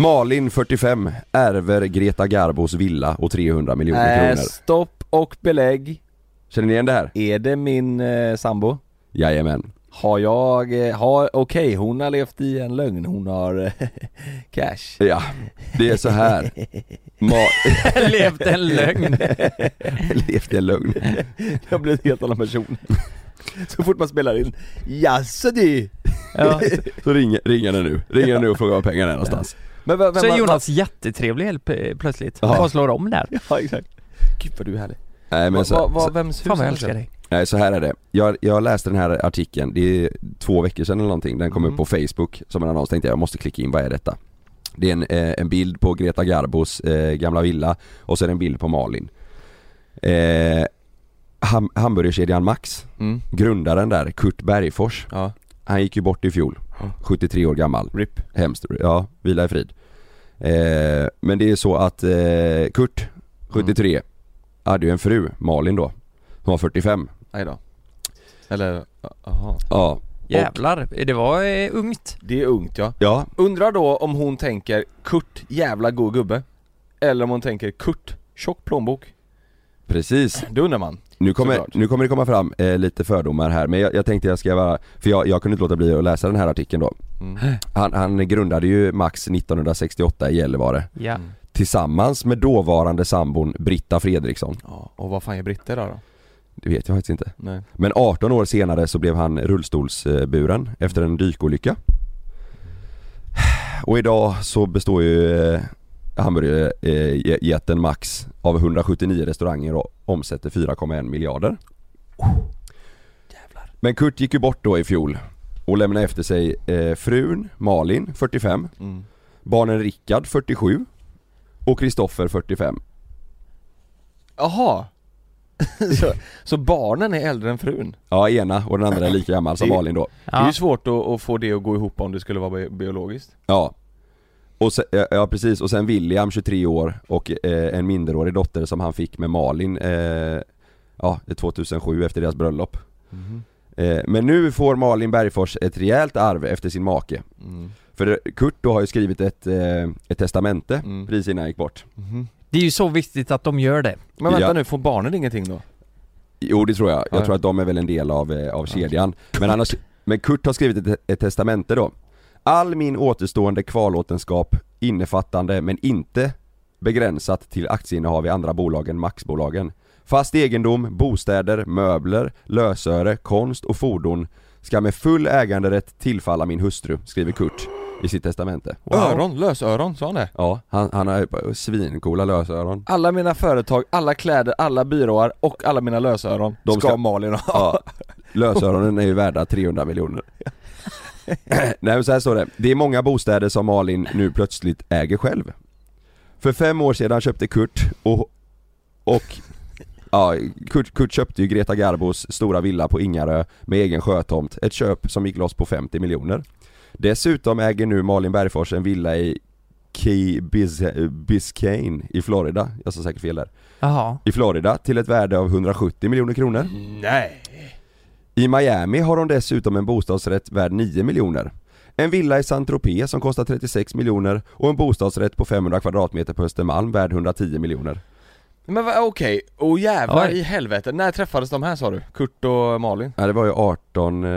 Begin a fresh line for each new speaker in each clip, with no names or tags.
Malin 45 ärver Greta Garbos villa och 300 miljoner
Äh,
kronor.
stopp och belägg.
Känner ni igen det här?
Är det min eh, sambo?
Jajamän.
Har jag, eh, har, okej hon har levt i en lögn, hon har eh, cash.
Ja, det är så här. Ma-
Levt en lögn.
Levt i en lögn.
Jag har blivit en helt annan person. Så fort man spelar in, jaså du?
Ja.
Så ringer, ringer den nu. Ringer den nu och frågar var pengarna är någonstans.
Men vem, vem
Så är
var-
Jonas jättetrevlig helt plötsligt.
Ja.
Bara slår om där.
Ja exakt. Gud vad du är härlig.
Nej men så,
va, va, vems hus
Fan vad jag älskar dig.
nej, så här är det. Jag, jag läste den här artikeln, det är två veckor sedan eller någonting. Den kom
Mm.
upp på Facebook som en annons. Tänkte jag, jag måste klicka in, vad är detta? Det är en, eh, en bild på Greta Garbos eh, gamla villa och så är det en bild på Malin. Eh, ham, hamburgerkedjan Max,
Mm.
grundaren där, Kurt Bergfors,
Ja,
han gick ju bort i fjol.
Ja.
73 år gammal.
RIP.
Hemskt, ja, vila i frid. Eh, men det är så att eh, Kurt, 73, hade ju en fru, Malin då, som var 45.
Nej då. Eller, jaha.
Ja.
Jävlar, det var eh, ungt.
Det är ungt ja.
Ja,
Undrar då om hon tänker Kurt, jävla god gubbe. Eller om hon tänker Kurt, tjock plånbok.
precis.
Det undrar man.
Nu kommer,
Såklart.
nu kommer det komma fram eh, lite fördomar här men jag, jag tänkte jag ska vara, för jag, jag kunde inte låta bli att läsa den här artikeln då.
Mm.
Han, han grundade ju Max 1968 i Gällivare
Ja.
Mm.
tillsammans med dåvarande sambon Britta Fredriksson.
Ja, och vad fan är britter då? då?
Det vet jag faktiskt inte.
Nej.
Men 18 år senare så blev han rullstolsburen efter en dykolycka. Och idag så består ju eh, hamburgerjätten Max av 179 restauranger och omsätter 4,1 miljarder. Men Kurt gick ju bort då i fjol och lämnade efter sig eh, frun Malin, 45,
Mm.
barnen Rickard, 47 och Kristoffer, 45.
Jaha! så, så barnen är äldre än frun?
Ja, ena och den andra är lika gammal som Malin då.
Det är ju svårt att, att få det att gå ihop om det skulle vara bi- biologiskt.
Ja. Och sen, ja, precis, och sen William 23 år och eh, en minderårig dotter som han fick med Malin, eh, ja 2007 efter deras bröllop. Eh, men nu får Malin Bergfors ett rejält arv efter sin make.
Mm.
För Kurt då har ju skrivit ett, eh, ett testamente
Mm.
precis innan han gick bort.
Mhm.
Det är ju så viktigt att de gör det.
Men vänta
Ja.
nu, får barnen ingenting då?
Jo det tror jag, jag
Ja.
tror att de är väl en del av, eh, av kedjan. Men, han har, men Kurt har skrivit ett, ett testamente då. All min återstående kvarlåtenskap innefattande men inte begränsat till aktieinnehav i andra bolag än Maxbolagen. Fast egendom, bostäder, möbler, lösöre, konst och fordon ska med full äganderätt tillfalla min hustru, skriver Kurt i sitt testamente.
Öron, lösöron, sa han det?
Ja, han, han har svincoola lösöron.
Alla mina företag, alla kläder, alla byråar och alla mina lösöron
De
ska,
ska-
Malin ha.
Ja, lösöronen är ju värda 300 miljoner. Nej men så här står det, det är många bostäder som Malin nu plötsligt äger själv. För fem år sedan köpte Kurt och, och Ja, Kurt, Kurt köpte ju Greta Garbos stora villa på Ingarö med egen sjötomt, ett köp som gick loss på 50 miljoner. Dessutom äger nu Malin Bergfors en villa i Key Bis Biscayne i Florida, jag sa säkert fel där.
Jaha.
I Florida till ett värde av 170 miljoner kronor.
Nej!
I Miami har de dessutom en bostadsrätt värd 9 miljoner. En villa i Saint-Tropez som kostar 36 miljoner och en bostadsrätt på 500 kvadratmeter på Östermalm värd 110 miljoner.
Men okej, och jävlar
Oj.
i helvete, när träffades de här sa du? Kurt och Malin?
Ja det var ju 18 eh,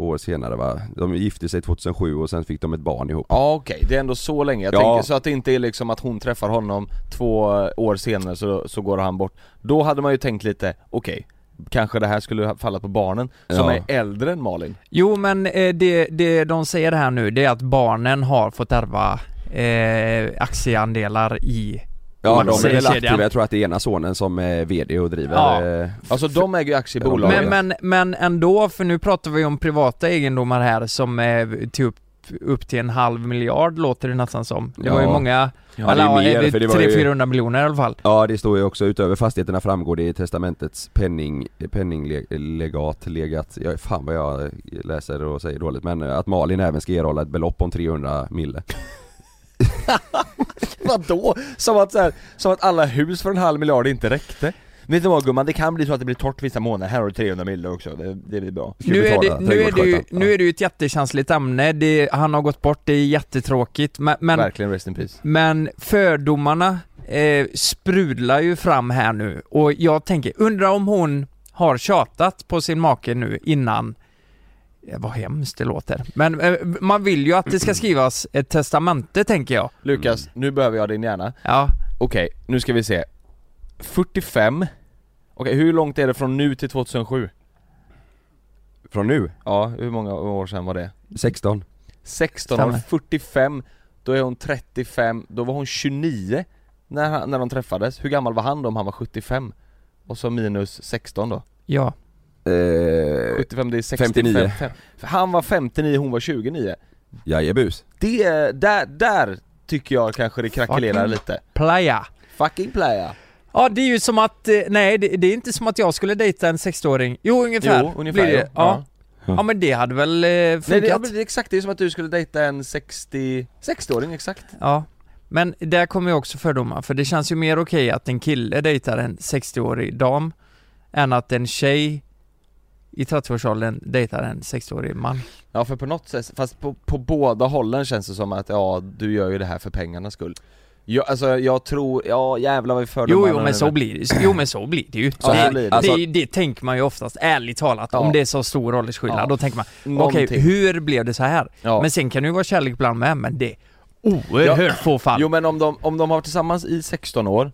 år senare va? De gifte sig 2007 och sen fick de ett barn ihop.
Ja okej, det är ändå så länge, jag
Ja.
tänker så att det inte är liksom att hon träffar honom två år senare så, så går han bort Då hade man ju tänkt lite, okej Kanske det här skulle ha fallit på barnen som
Ja.
är äldre än Malin
Jo men eh, det, det de säger här nu, det är att barnen har fått ärva eh, aktieandelar i
Ja de är väl aktiva, jag tror att det är ena sonen som är VD och driver
Ja.
eh,
Alltså de äger ju bolaget
Men, men, men ändå, för nu pratar vi om privata egendomar här som är till upp till en halv miljard låter det nästan som. Det
Ja.
var ju många,
Ja,
eller
det är mer,
det
för det var ju-
300-400 miljoner i alla fall.
Ja det står ju också utöver fastigheterna framgår det i testamentets penning, penninglegat, legat, ja, fan vad jag läser och säger dåligt men eh, att Malin även ska erhålla ett belopp om 300 mille.
Vadå? Som att, så här, som att alla hus för en halv miljard inte räckte? Vet du vad gumman, det kan bli så att det blir torrt vissa månader, här har du 300 mille också, det, det blir bra.
Nu är, det, nu, är det ju, nu är det ju ett jättekänsligt ämne, det, han har gått bort, det är jättetråkigt. Men, men,
Verkligen rest in peace.
men fördomarna eh, sprudlar ju fram här nu. Och jag tänker, undra om hon har tjatat på sin make nu innan. Eh, vad hemskt det låter. Men eh, man vill ju att det ska skrivas ett testamente tänker jag.
Lukas, nu behöver jag din hjärna.
Ja,
Okej, nu ska vi se. 45 Okej, hur långt är det från nu till 2007?
Från nu?
Ja, hur många år sedan var det?
16
16
Stämmer.
år, 45 Då är hon 35, då var hon 29 när, han- när de träffades, hur gammal var han då om han var 75? Och så minus 16 då?
ja.
eh,
75 det är 65
59.
För Han var 59, hon var 29
Jajebus
Det, är- där, där tycker jag kanske det krackelerar lite
Playa.
Fucking playa
Ja det är ju som att, eh, nej det, det är inte som att jag skulle dejta en 60-åring. Jo ungefär.
Jo, ungefär
blir det. Ja.
Ja.
ja. men det hade väl eh, funkat.
Nej det, ja, men det är exakt, det är som att du skulle dejta en 60, 60-åring exakt
Ja, men där kommer ju också fördomar, för det känns ju mer okej att en kille dejtar en 60-årig dam än att en tjej i 30-årsåldern dejtar en 60-årig man.
Ja för på något sätt, fast på, på båda hållen känns det som att ja, du gör ju det här för pengarnas skull jag, Alltså jag tror, ja jävlar vad vi
Jo,
fördomar
jo men så blir det jo men så blir det ju.
Så
det,
blir det.
Alltså-
det, det tänker man ju oftast, ärligt talat,
Ja.
om det är så stor åldersskillnad,
Ja.
då tänker man okej,
Någonting.
hur blev det så här?
ja.
Men sen kan det ju vara kärlek ibland med, men det är oerhört få fall.
Jo men om de, om de har varit tillsammans i 16 år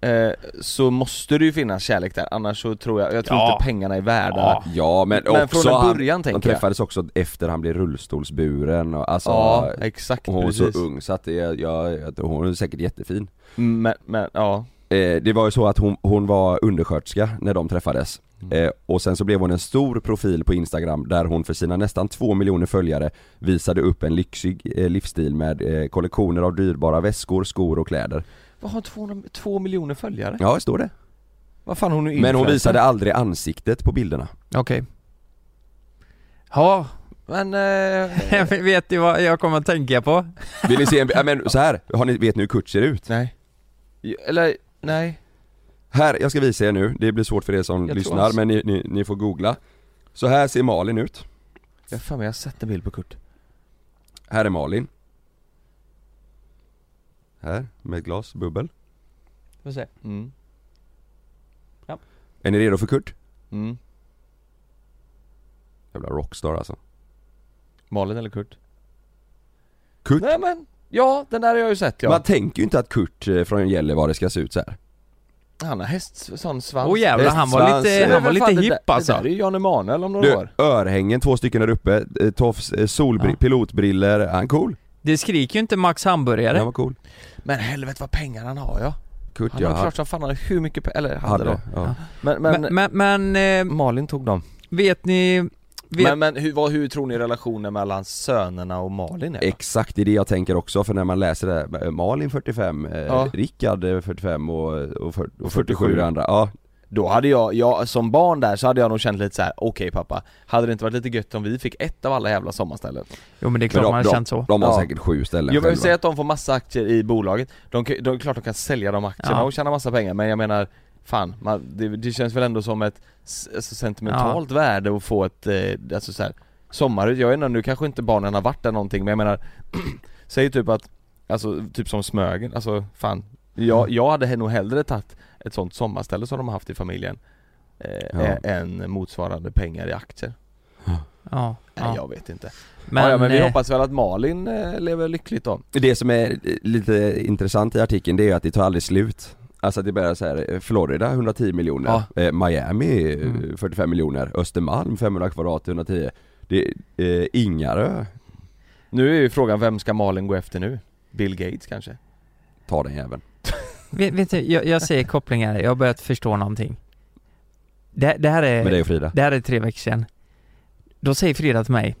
eh, Så måste det ju finnas kärlek där, annars så tror jag, jag tror
Ja.
inte pengarna är värda
Ja.
Ja men,
Men
också
från en
han,
början
de
tänker jag
träffades också efter han blev rullstolsburen och alltså
Ja, exakt
och hon var så ung så att det, ja, jag tror hon är säkert jättefin
Men, men ja,
eh, Det var ju så att hon, hon var undersköterska när de träffades
Mm.
eh, Och sen så blev hon en stor profil på instagram där hon för sina nästan två miljoner följare visade upp en lyxig livsstil med kollektioner av dyrbara väskor, skor och kläder
vad har 200, 2 miljoner följare?
Ja, det står det.
Vad fan hon är
Men hon visade aldrig ansiktet på bilderna.
Okej. Ja,
Men, eh,
vet du vad jag kommer att tänka på?
Vill ni se en, ja, men så här, har ni, vet ni hur Kurt ser ut?
nej. Eller, nej.
Här, jag ska visa er nu, det blir svårt för er som
Jag tror
lyssnar
han-
men ni, ni, ni får googla. Så här ser Malin ut.
Jag har för mig jag har sett en bild på Kurt.
Här är Malin Här, med ett glas bubbel
Får se.
mm.
Är ni redo för Kurt?
Mm.
Jävla rockstar alltså
Malin eller Kurt?
Kurt?
Nej men, ja den där har jag ju sett ja
Man tänker ju inte att Kurt eh, från Gällivare ska se ut så här.
Han har häst, sån svans
Åh jävlar, han var lite, han var lite hipp alltså.
Det där är ju Jan Emanuel om några
Du,
år
örhängen, två stycken där uppe, eh, tofs, eh, solbri-
Ja.
pilotbriller, han cool?
Det skriker ju inte Max hamburgare.
Han var cool
Men helvete vad pengar han har ja
Kurt
Han har klart som fan han har hur mycket pengar, eller hade, då
hade, ja.
Men, men,
Men, men, men eh,
Malin tog dem
vet ni, vet,
Men, men hur, vad, hur tror ni relationen mellan sönerna och Malin är? då?
Exakt, det är det jag tänker också för när man läser det, här, Malin 45, eh,
Ja.
Rickard eh, 45 och, och, och 47
47
det andra, ja
Då hade jag, jag, som barn där så hade jag nog känt lite så här: okej pappa Hade det inte varit lite gött om vi fick ett av alla jävla sommarställen?
jo men det är klart
Men de-
man har
de-
känt så.
De har
Ja.
säkert sju ställen
Jag vill
själva
säga att de får massa aktier i bolaget, de, de, är klart de kan sälja de aktierna
Ja.
och tjäna massa pengar men jag menar Fan, man, det, det känns väl ändå som ett alltså, sentimentalt värde att få ett, eh, alltså så här, sommarhus, jag vet inte, nu kanske inte barnen har varit där någonting men jag menar Säg typ att, alltså typ som Smögen, alltså fan Jag, jag hade nog hellre tagit ett sånt sommarställe som de har haft i familjen eh,
Ja.
Än motsvarande pengar i aktier.
Ja,
Nej
ja.
jag vet inte.
Men,
ja, ja, men vi
eh,
hoppas väl att Malin eh, lever lyckligt då.
Det som är lite intressant i artikeln det är att det tar aldrig slut. Alltså det börjar så här, eh, Florida 110 miljoner, eh, Miami
Mm.
45 miljoner, Östermalm 500 kvadrat 110 Det är eh, Ingarö,
Nu är ju frågan, vem ska Malin gå efter nu? Bill Gates kanske?
ta den jäveln
vet, vet du, jag, jag ser kopplingar, jag har börjat förstå någonting. Det, det här är,
Med dig och Frida
det här är tre veckor sedan. Då säger Frida till mig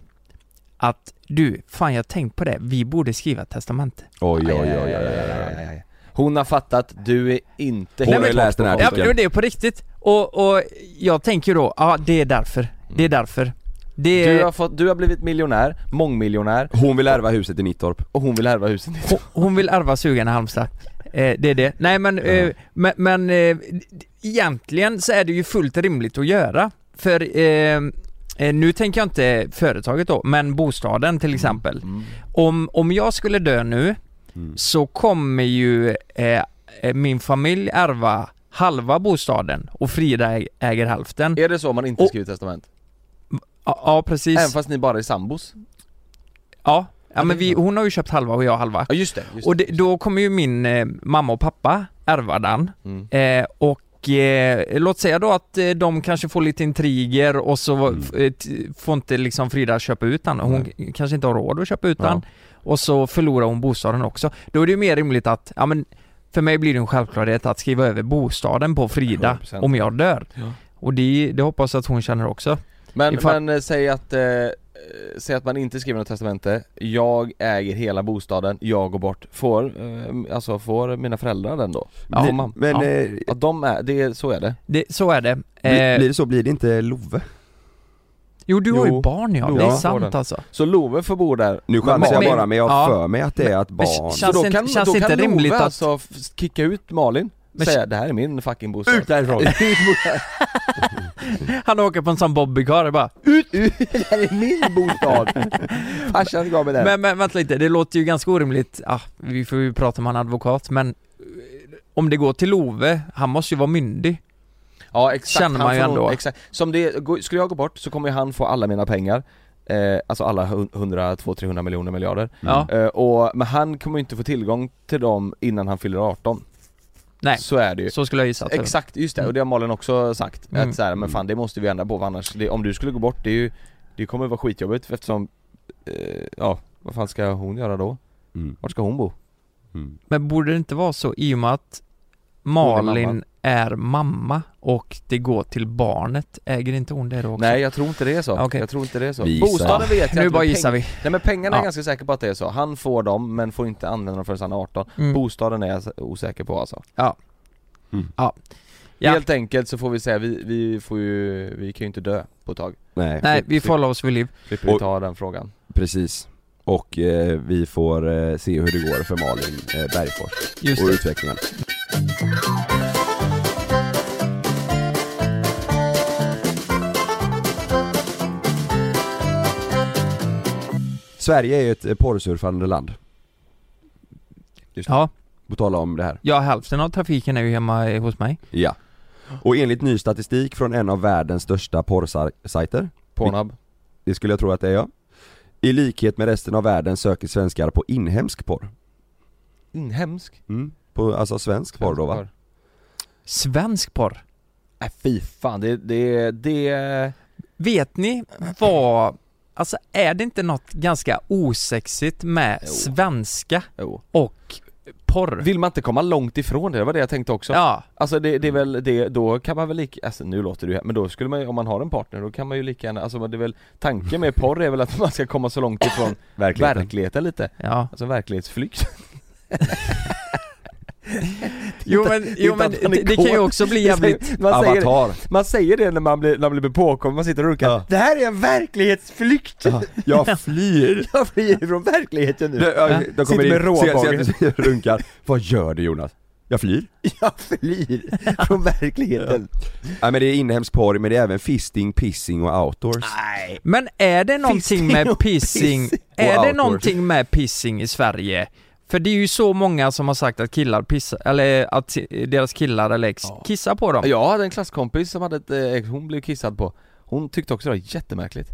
att du, fan jag har tänkt på det, vi borde skriva ett testamente.
Oj oj oj oj, oj, oj.
Hon har fattat, du är inte
Hon har läst den här
borta.
Ja,
artikeln.
men det är på riktigt. Och, och jag tänker då, ja det är därför. Det är därför. Det
Du har, fått, du har blivit miljonär, mångmiljonär
Hon vill ärva huset i Nittorp.
och hon vill ärva huset
hon, hon vill ärva sugan i Halmstad. Eh, det är det. Nej men, eh, men, men eh, egentligen så är det ju fullt rimligt att göra. För eh, eh, nu tänker jag inte företaget då, men bostaden till exempel.
Mm.
Om, om jag skulle dö nu
Mm.
så kommer ju eh, eh, min familj ärva halva bostaden och Frida äg- äger hälften.
Är det så man inte
Och-
skriver testament?
Ja, ja precis.
Även fast ni bara är sambos?
Ja, ja men vi, hon har ju köpt halva och jag halva.
Ja just det, just
Och det, då kommer ju min eh, mamma och pappa ärva den.
Mm.
Eh, och eh, låt säga då att eh, de kanske får lite intriger och så
Mm.
eh, får inte liksom Frida köpa ut den. Hon kanske inte har råd att köpa ut den. Och så förlorar hon bostaden också. Då är det ju mer rimligt att, ja men för mig blir det en självklarhet att skriva över bostaden på Frida
100%.
om jag dör.
Ja.
Och det, det hoppas jag att hon känner också.
Men,
Ifall-
men eh, säg att, eh, säg att man inte skriver något testamente, jag äger hela bostaden, jag går bort, får, eh, alltså får mina föräldrar den då?
Ja,
Får man-
Men
Ja.
eh,
Att de är, det, så är det?
Det, så är det.
blir,
Eh,
blir det så, blir det inte Love?
jo du har
Jo.
ju barn ja,
Jo,
det är sant alltså.
Så Love får bo där?
Nu
Men-
chansar jag
men-
bara men jag
ja.
har för mig att det är att
Men
barn...
känns
Så då
inte-
kan,
känns
då
inte
kan
rimligt
Love
att-
alltså kicka ut Malin?
Men-
Säga det här är min fucking bostad
Ut därifrån!
Han åker på en sån bobbycar och bara
Ut, det här är min bostad! Farsan gav mig den
Men, men vänta lite, det låter ju ganska orimligt, ah, vi får ju prata med en advokat men eh, om det går till Love, han måste ju vara myndig.
Ja exakt,
Känner man ju ändå.
Exakt. Som det, skulle jag gå bort så kommer han få alla mina pengar eh, Alltså alla 100, 200, 300 miljoner miljarder
Ja.
eh, och, Men han kommer ju inte få tillgång till dem innan han fyller 18
Nej,
Så är det ju
så skulle jag gissa. att det var.
Exakt, just det, och det har Malin också sagt
Mm.
att så här, men fan det måste vi ändra på för annars, det, om du skulle gå bort det är ju Det kommer vara skitjobbigt eftersom eh, Ja, vad fan ska hon göra då?
Mm.
Vart ska hon bo?
Mm.
Men borde det inte vara så i och med att
Är
Malin
mamma.
är mamma och det går till barnet, äger inte hon det då också?
Nej jag tror inte det är så,
okej.
jag tror inte det är så
Vi gissar.
Bostaden vet jag
Nu bara gissar vi.
Nej men pengarna är
Ja.
jag ganska säker på att det är så, han får dem men får inte använda dem förrän han är 18
Mm.
Bostaden är jag osäker på alltså
Ja.
Mm.
Ja. Ja.
Helt enkelt så får vi säga, vi, vi får ju, vi kan ju inte dö på ett tag
Nej,
Nej, vi får hålla oss vid liv.
Slipper vi ta den frågan
precis. Och eh, vi får eh, se hur det går för Malin eh, Bergfors
Just
och
det.
utvecklingen. Sverige är ju ett eh, porrsurfande land,
Ja,
på tala om det här.
ja hälften av trafiken är ju hemma eh, hos mig.
Ja. Och enligt ny statistik från en av världens största porrsajter,
Pornhub
det skulle jag tro att det är ja. I likhet med resten av världen söker svenskar på inhemsk porr.
Inhemsk?
Mm. På, alltså svensk porr då va?
Svensk porr.
Nej fy fan, det, det, det
Vet ni vad, alltså är det inte något ganska osexigt med
Jo.
svenska
jo.
och porr?
Vill man inte komma långt ifrån det? Det var det jag tänkte också
Ja,
Alltså det, det är väl det, då kan man väl lika, alltså nu låter det ju men då skulle man ju, om man har en partner då kan man ju lika gärna, alltså det är väl Tanken med porr är väl att man ska komma så långt ifrån
Verkligheten.
verkligheten lite
ja.
Alltså verklighetsflykt
Jo men, jo, men det, det kan ju också bli jävligt
man, säger,
Avatar.
man säger det när man blir, när man blir påkommen, man sitter och runkar
Ja.
Det här är en verklighetsflykt!
Ja, jag flyr.
Jag flyr från verkligheten nu
De, ja, de kommer
Sitter
in,
med råbågen.
ser- ser- ser- runkar. Vad gör du Jonas? Jag flyr.
Jag flyr från verkligheten
Nej men det är inhemsk porr, men det är även fisting, pissing och outdoors.
Nej
Men är det någonting med pissing,
pissing.
är det någonting med pissing i Sverige? För det är ju så många som har sagt att killar pissar, eller att deras killar eller ex
Ja.
kissar på dem.
Jag hade en klasskompis som hade ett eh, ex, hon blev kissad på Hon tyckte också det var jättemärkligt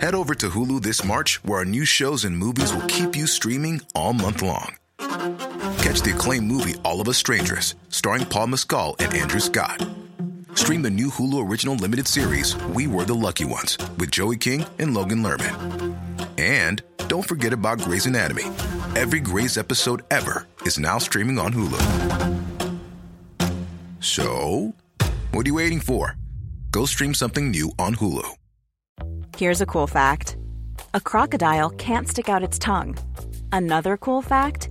Head over to Hulu this March, where our new shows and movies will keep you streaming all month long. Catch the acclaimed movie All of Us Strangers, starring Paul Mescal and Andrew Scott. Stream the new Hulu original limited series We Were the Lucky Ones with Joey King and Logan Lerman. And don't forget about Grey's Anatomy. Every Grey's episode ever is now streaming on Hulu. So, what are you waiting for? Go stream something new on Hulu.
Here's a cool fact a crocodile can't stick out its tongue. Another cool fact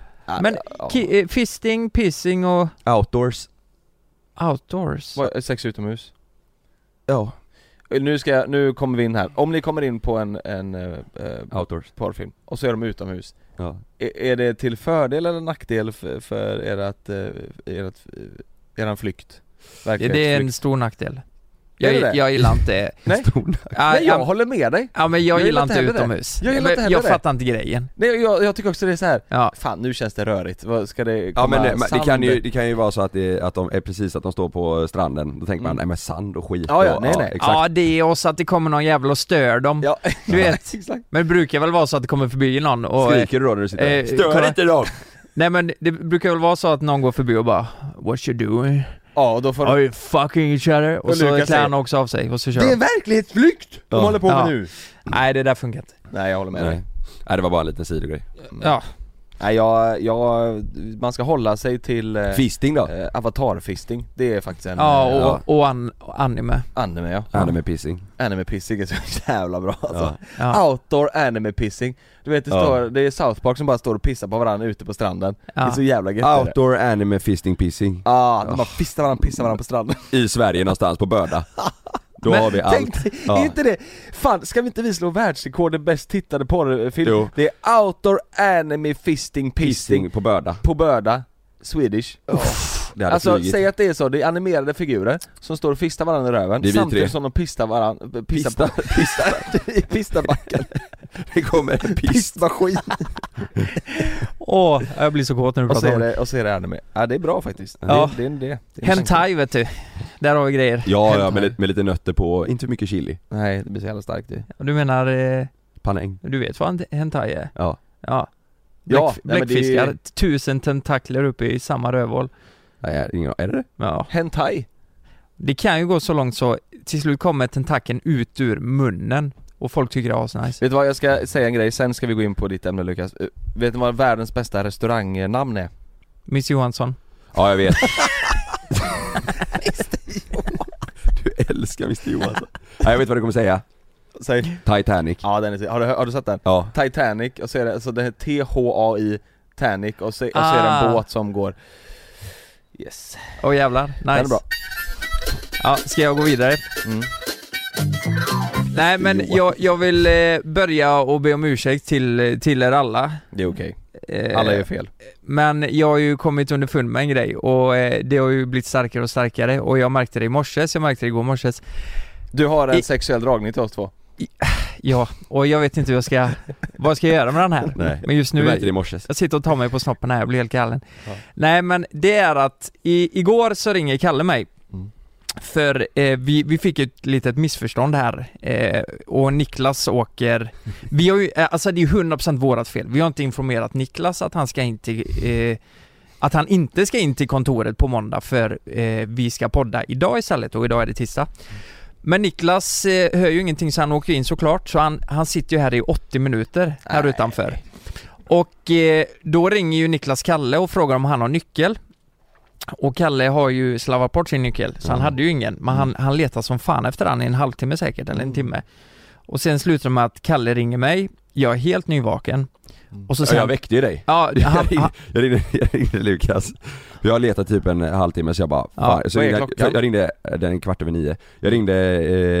Men ki- eh, fisting, pissing och
Outdoors.
outdoors.
Vad- Sex utomhus?
Ja.
Nu ska jag, nu kommer vi in här. Om ni kommer in på en, en eh, eh,
Outdoors.
porrfilm och så är de utomhus.
Ja.
Är, är det till fördel eller nackdel för, för ert, eh, ert, eh, eran flykt?
Det är en
Verklighetsflykt?
stor nackdel.
Det
Jag,
det?
jag gillar inte...
Nej.
Stor-
Ja,
Nej jag
ja,
håller med dig!
ja men jag,
jag
gillar inte
det.
utomhus.
Jag gillar inte heller
jag fattar inte grejen.
Nej jag, jag tycker också det är så här.
Ja.
fan nu känns det rörigt, Vad ska det
Ja
komma
men det, det, kan ju, det kan ju vara så att, det, att de är precis att de står på stranden, då tänker man
Mm.
nej men sand och skit
Ja, ja,
och,
nej, nej.
exakt.
Ja det är också att det kommer någon jävel och stör dem.
Ja,
Du vet.
exakt
Men det brukar väl vara så att det kommer förbi någon och...
Skriker du då när du sitter
eh?
Stör
kolla-
inte dem!
Nej men det brukar väl vara så att någon går förbi och bara What you doing?
Ja och då får
Are
de...
you fucking each other? Och,
Och
så klär han också av sig och så kör
Det är
de.
en verklighetsflykt de
Ja.
håller på med
Ja.
nu
Nej det där funkar inte.
Nej jag håller med dig
Nej. nej det var bara en liten sidogrej.
Ja.
Nej jag, jag, man ska hålla sig till eh,
Fisting då?
eh, avatarfisting, det är faktiskt en
Ja
eh,
och,
ja.
och, an, anime.
anime ja.
Anime pissing.
Anime pissing är så jävla bra alltså.
Ja.
Ja.
Outdoor anime pissing Du vet det
Ja.
står, det är South Park som bara står och pissar på varandra ute på stranden Det är
Ja.
så jävla gött.
Outdoor anime fisting pissing.
Ah, de bara fistar varandra, pissar varandra på stranden
I Sverige någonstans på Böda. Då
Men
har vi allt.
Tänk
Ja.
inte det, fan ska vi inte vi slå världsrekord i bäst tittade porrfilm?
Jo.
Det är Outdoor anime fisting pissing
Pissing på Böda.
på Böda, Swedish
Det hade
Alltså
flugit.
säg att det är så, det är animerade figurer som står och fistar varandra i röven
Det
samtidigt
tre.
som de pistar varandra, pissar på,
Pista.
pistar, i pistabacken,
Det kommer en pist.
pistmaskin
Åh, jag blir så kåt när du pratar om det.
det, och så är det anime. Ja det är bra faktiskt,
Ja.
det, det, är en- det, det är en
Hentai vet du. Där har vi grejer.
Ja, ja med, lite- med lite nötter på, inte mycket chili.
Nej det blir så jävla starkt det
Och Du menar, eh,
Panäng.
du vet vad en hentai är?
Ja.
Ja.
Ja,
Bläck,
nej, men det
bläckfiskar, tusen tentakler uppe i samma rövhål.
Nej, ingen är det?
Ja.
Hentai?
Det kan ju gå så långt så till slut kommer tentakeln ut ur munnen och folk tycker det är asnice.
Vet du vad, jag ska säga en grej, sen ska vi gå in på ditt ämne Lukas Eh, Vet du vad världens bästa restaurangnamn är?
Miss Johansson.
Ja, jag vet. du älskar Mr Johansson. Nej, jag vet vad du kommer säga.
Säg
Titanic.
Ja den är, har du, har du sett den?
Ja.
Titanic, och så är det, alltså det är T-H-A-I Tanic och så, och så är det en
Ah.
båt som går Yes,
Åh jävlar, nice.
den är bra
Ja, ska jag gå vidare?
mm.
Nej men jag, jag vill eh, börja och be om ursäkt till, till er alla.
Det är okej,
Eh,
alla gör fel
Men jag har ju kommit underfund med en grej och eh, det har ju blivit starkare och starkare och jag märkte det i morse, jag märkte det igår morse.
Du har en
I-
sexuell dragning till oss två
Ja, och jag vet inte hur jag ska, vad ska jag göra med den här?
Nej,
Men just
du märkte det i
nu,
morse.
jag sitter och tar mig på snoppen här, jag blir helt galen.
Ja.
Nej men det är att, i, igår så ringer Kalle mig
Mm.
För eh, vi, vi fick ett litet missförstånd här eh, och Niklas åker Vi har ju, eh, alltså det är ju 100% vårat fel. Vi har inte informerat Niklas att han ska in till eh, Att han inte ska in till kontoret på måndag för eh, vi ska podda idag istället och idag är det tisdag. Men Niklas eh, hör ju ingenting så han åker in såklart så han, han sitter ju här i 80 minuter här
Nej.
utanför. Och eh, då ringer ju Niklas Kalle och frågar om han har nyckel. Och Kalle har ju slavat bort sin nyckel, så han
Mm.
hade ju ingen. Men han, han letar som fan efter han i en halvtimme säkert, eller en
Mm.
timme. Och sen slutar det med att Kalle ringer mig, jag är helt nyvaken. Och så
Ja,
sen...
jag väckte ju dig.
Ja,
Jag
han,
ringde,
han,
jag ringde, jag ringde Lukas. Jag har letat typ en halvtimme så jag bara,
Ja,
så ringde, jag, jag ringde den kvart över nio. Jag ringde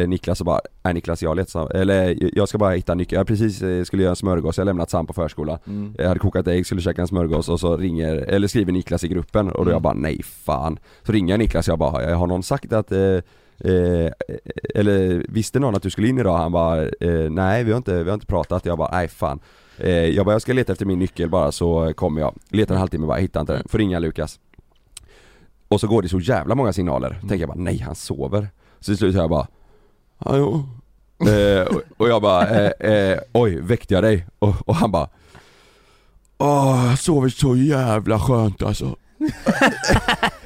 eh, Niklas och bara, nej Niklas jag sam- eller jag ska bara hitta nyckeln. Jag precis eh, skulle göra en smörgås, jag har lämnat Sam på förskolan.
mm.
Jag hade kokat ägg, skulle käka en smörgås och så ringer, eller skriver Niklas i gruppen och då
Mm.
jag bara nej fan. Så ringer jag Niklas och jag bara, har någon sagt att eh, Eh, eller visste någon att du skulle in idag? Han bara, eh, nej vi har, inte, vi har inte pratat. Jag bara, nej fan. Eh, jag bara, jag ska leta efter min nyckel bara så kommer jag. Letar en halvtimme bara, hittar inte den. Får ringa Lukas. Och så går det så jävla många signaler. Tänker jag bara, nej han sover. Så till slut hör jag bara, ja jo. Eh, och- jag bara, eh, eh, oj väckte jag dig? Och, och han bara Åh, jag sover så jävla skönt alltså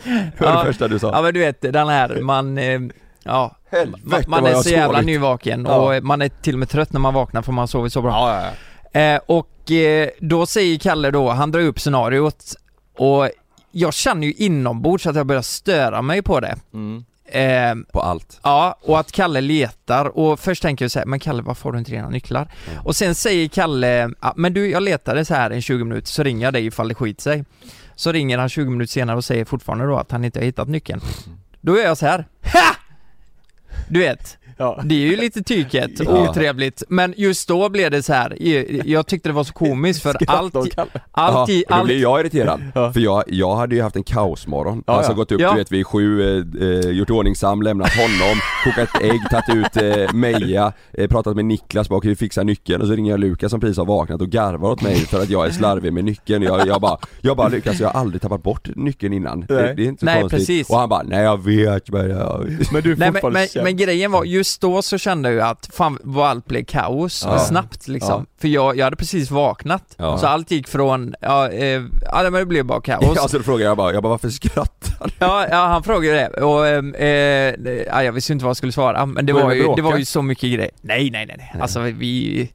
Det var
Ja.
det första du sa
Ja men du vet den här, man, ja,
Helvete
man, är så jävla
sovit.
nyvaken
Ja.
och man är till och med trött när man vaknar för man sover så bra.
Ja, ja, ja.
Eh, och eh, då säger Kalle då, han drar upp scenariot och jag känner ju inombords att jag börjar störa mig på det.
Mm.
Eh,
På allt
Ja, och att Kalle letar och först tänker jag så här, men Kalle varför har du inte dina nycklar? Och sen säger Kalle, men du jag letade så här en 20 minuter så ringer jag dig ifall det skiter sig. Så ringer han 20 minuter senare och säger fortfarande då att han inte har hittat nyckeln. Då är jag så här, HA! Du vet,
Ja.
det är ju lite tyket,
Ja.
otrevligt, men just då blev det så här. jag tyckte det var så komiskt för allt,
och
allt, i,
ja, och då
allt,
blir jag irriterad, för jag, jag hade ju haft en kaosmorgon,
Ja,
alltså
ja.
gått upp
Ja.
du vet vid sju, eh, eh, gjort i ordning Sam, lämnat honom, kokat ägg, tagit ut eh, Meja, eh, pratat med Niklas bara, kan vi fixa nyckeln? Och så ringer jag Lukas som precis har vaknat och garvar åt mig för att jag är slarvig med nyckeln, jag, jag bara, jag bara Lukas jag har aldrig tappat bort nyckeln innan, det,
Nej.
det är inte så
Nej,
konstigt
precis.
Och han bara, nej jag vet men jag...
Men du är
Nej men,
fortfarande
men, men grejen var, just då så kände jag att fan vad allt blev kaos
Ja.
snabbt liksom. För jag, jag hade precis vaknat,
Ja.
så allt gick från, ja, eh, ja men det blev bara kaos.
Ja så då frågade jag bara, jag bara varför skrattar?
Ja, ja han frågade det och eh, eh, ja, jag visste inte vad jag skulle svara men det var, ju, det var ju så mycket grejer. Nej nej nej, nej. alltså vi...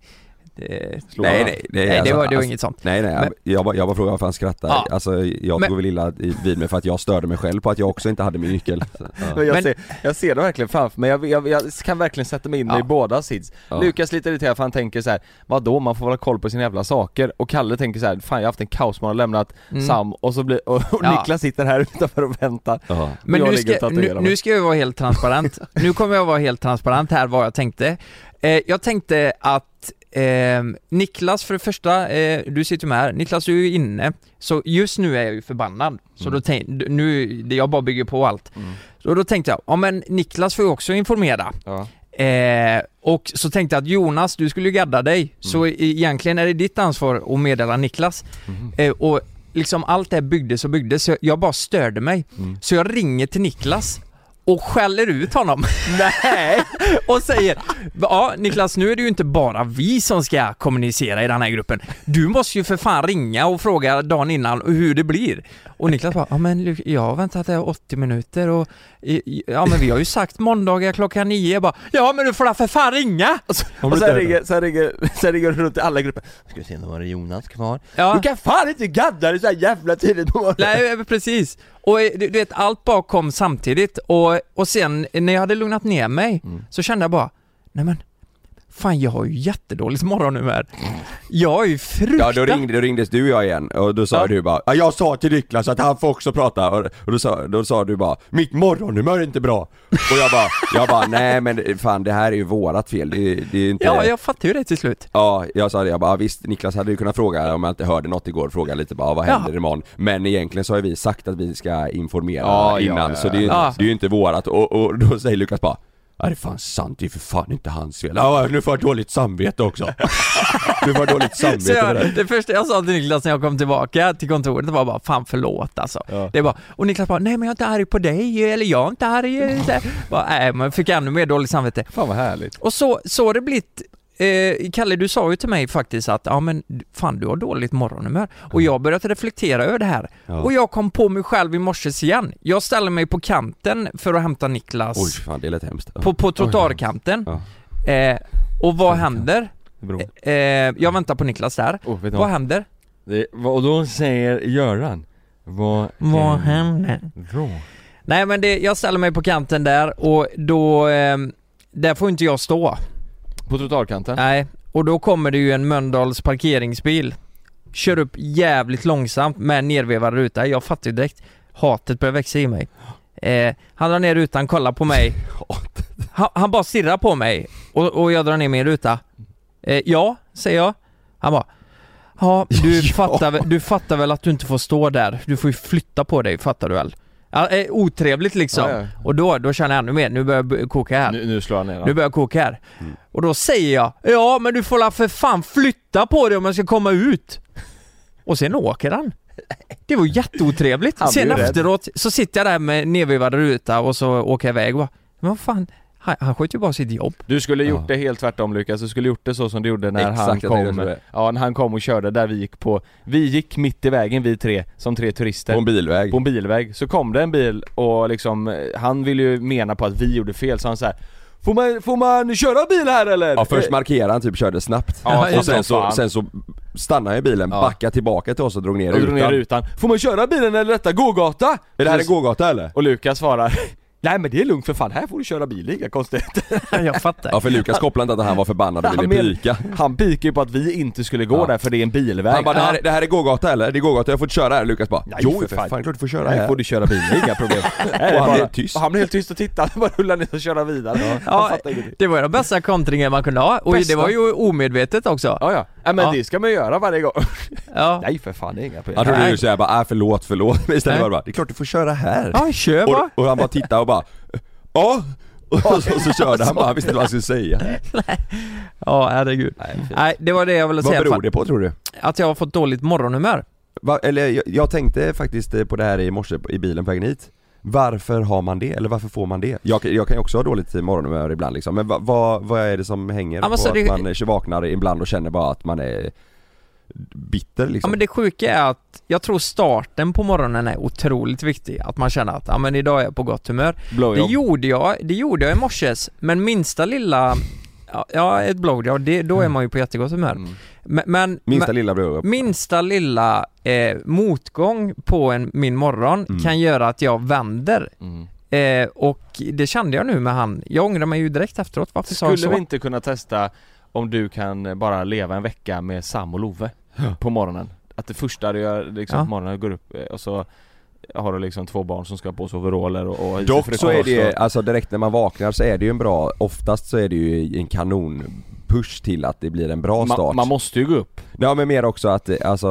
Slå
Nej nej, nej,
nej det
alltså,
var, det var
alltså,
inget sånt.
Nej nej,
Men-
jag, bara, jag bara frågade varför han skrattar.
Ja.
Alltså jag
Men-
tog väl illa vid mig för att jag störde mig själv på att jag också inte hade min nyckel.
Men
ja.
jag,
Men-
ser, jag ser det verkligen framför mig, jag, jag, jag kan verkligen sätta mig in
Ja.
i båda sids
Ja.
Lukas lite irriterad för han tänker så här: Vadå, man får väl ha koll på sina jävla saker Och Kalle tänker så här: fan jag har haft en kaosmorgon lämnat
Mm.
Sam och så blir, och, och
Ja.
Niklas sitter här utanför och väntar
Ja.
Men nu ska, nu, nu ska jag vara helt transparent. nu kommer jag vara helt transparent här vad jag tänkte. Eh, jag tänkte att eh, Niklas för det första, eh, du sitter med här, Niklas du är ju inne, så just nu är jag ju förbannad. Så
Mm.
då tänkte, nu, jag bara bygger på allt.
Mm.
Så då tänkte jag, ja men Niklas får ju också informera.
Ja,
Eh, och så tänkte jag att Jonas, du skulle ju gadda dig, så
Mm.
e- egentligen är det ditt ansvar att meddela Niklas.
Mhm.
Eh, och liksom allt det byggdes och byggdes, så jag bara störde mig.
Mm.
Så jag ringer till Niklas och skäller ut honom. Nej! och säger, ja Niklas nu är det ju inte bara vi som ska kommunicera i den här gruppen. Du måste ju för fan ringa och fråga dagen innan hur det blir. Och Niklas bara, ja men jag har väntat här 80 minuter och ja men vi har ju sagt måndagar klockan nio. Jag bara, ja men du får för fan ringa!
Och sen ringer, sen ringer, sen ringer runt i alla grupper Ska vi se, nu var det Jonas kvar
Ja.
Du kan fan inte gadda dig så här jävla tidigt på morgonen
Nej, eh, precis. Och eh, du, du vet, allt bara kom samtidigt och, och sen när jag hade lugnat ner mig
Mm.
så kände jag bara, nej men Fan jag har ju jättedåligt morgonnummer. Jag är ju
Ja
fruktansvärt...
då ringde, då ringdes du och jag igen och då sa
Ja.
du bara ja, jag sa till Niklas att han får också prata och, och då, sa, då sa du bara mitt morgonhumör är inte bra Och jag bara, jag bara nej men fan det här är ju vårat fel, det, det är inte
Ja, jag fattade ju det till slut.
Ja, jag sa det, jag bara visst Niklas hade ju kunnat fråga om jag inte hörde något igår, fråga lite bara vad
Ja.
händer imorgon? Men egentligen så har vi sagt att vi ska informera
Ja, ja,
innan
ja,
så det är, ju-
ja.
det är ju inte vårat och, och då säger Lukas bara Ja det är fan sant, det är för fan inte hans fel. Ja nu får jag dåligt samvete också. du får dåligt
Så
samvete det.
jag, det första jag sa till Niklas när jag kom tillbaka till kontoret var bara 'Fan förlåt alltså'
Ja.
Det var, och Niklas bara 'Nej men jag är inte arg på dig' eller 'Jag är inte arg' så här. bara, Nej men jag fick ännu mer dåligt samvete
Fan vad härligt
Och så, så har det blivit eh, Kalle du sa ju till mig faktiskt att ja men fan du har dåligt morgonhumör och jag har börjat reflektera över det här
Ja.
och jag kom på mig själv i morse igen Jag ställer mig på kanten för att hämta Niklas
Oj fan det lät hemskt.
på, på trottoarkanten
Ja.
eh, och vad händer? Eh, jag väntar på Niklas där
oh,
Vad händer?
Det, och då säger Göran Vad
Vad händer?
Då?
Nej men det, jag ställer mig på kanten där och då, eh, där får inte jag stå.
På trottoarkanten?
Nej, och då kommer det ju en Mölndals parkeringsbil. Kör upp jävligt långsamt med nervevad ruta. Jag fattar ju direkt. Hatet börjar växa i mig. Eh, han drar ner rutan, kollar på mig. Han, han bara stirrar på mig och, och jag drar ner min ruta. Eh, ja, säger jag. Han bara Ja, du, Fattar, väl- du fattar väl att du inte får stå där? Du får ju flytta på dig, fattar du väl? Ja, eh, otrevligt liksom.
Ja, ja.
Och då, då känner jag ännu mer, nu börjar jag koka här.
Nu, nu slår han ner
Nu börjar jag koka här.
Mm.
Och då säger jag Ja men du får la för fan flytta på dig om jag ska komma ut! Och sen åker han. Det var jätteotrevligt. Sen
ju rädd.
efteråt så sitter jag där med nedvevad ruta och så åker jag iväg och bara, Men vad fan, Han, han sköt ju bara sitt jobb.
Du skulle gjort
Ja.
det helt tvärtom Lukas, du skulle gjort det så som du gjorde när
Exakt,
han kom
säga det.
Ja, när han kom och körde där vi gick på Vi gick mitt i vägen vi tre, som tre turister
På en bilväg.
på en bilväg, så kom det en bil och liksom, han ville ju mena på att vi gjorde fel så han så här. Får man, får man köra bil här eller?
Ja först markerade han typ, körde snabbt.
Ja,
och sen så, sen så stannade i bilen,
Ja.
backade tillbaka till oss och drog ner
och drog ner
rutan.
rutan. Får man köra bilen eller detta gågata?
Är det här en gågata eller?
Och Lukas svarar Nej men det är lugnt för fan, här får du köra bil, inga konstigheter
Jag fattar.
Ja för Lukas kopplade inte att han var förbannad och
Han
ville
men-
pika.
Han pikar ju på att vi inte skulle gå
Ja.
där för det är en bilväg
Han bara, det här, är- det här är gågata eller? Det är gågata, jag får inte köra här. Lukas bara,
Nej,
jo
för
för
fan.
fan, klart du får köra
Nej
här.
får du köra bil, inga problem Nej,
Och han
bara-
blev tyst.
och Han blev helt tyst och tittade, bara rullade ner och köra vidare
Ja, det var ju de bästa kontringen man kunde ha och
Bästa.
det var ju omedvetet också.
Ja ja, ja men
Ja.
det ska man göra varje gång
Ja,
Nej för fan, det är inga problem
Han trodde ju såhär bara, äh, förlåt, förlåt. Men istället
Nej.
var det bara, det är klart du får köra här.
ja kör bara.
Och, och han bara tittade och bara, ja. Och så, så körde han bara, han visste inte vad han skulle säga.
Ja, herregud. Nej, det var det jag ville
Vad
säga.
beror
Fan,
det på tror du?
Att jag har fått dåligt morgonhumör.
Va, eller jag, jag tänkte faktiskt eh, på det här i morse i bilen på vägen hit Varför har man det? Eller varför får man det? Jag, jag kan ju också ha dåligt morgonhumör ibland liksom, men vad va, vad är det som hänger
Ja,
på
så
att
det-
man eh, vaknar ibland och känner bara att man är bitter
Ja
liksom?
men det sjuka är att jag tror starten på morgonen är otroligt viktig. Att man känner att, ja men idag är jag på gott humör. Det
Blowjob
gjorde jag, det gjorde jag i morses, men minsta lilla, ja, ja ett blowjob, det, då är man ju på jättegott humör.
mm.
Men, men
Minsta lilla bror
minsta lilla eh, motgång på en, min morgon
Mm.
kan göra att jag vänder.
Mm.
Eh, och det kände jag nu med han. Jag ångrar mig ju direkt efteråt, varför sa jag
Skulle
så?
vi inte kunna testa om du kan bara leva en vecka med Sam och Love på morgonen? Att det första du gör liksom
Ja.
på morgonen går upp eh, och så har du liksom två barn som ska på sig overaller och, och
Dock så är det,
och-
alltså direkt när man vaknar så är det ju en bra, oftast så är det ju en kanon push till att det blir en bra start
man, man måste ju gå upp
Ja men mer också att, eh, alltså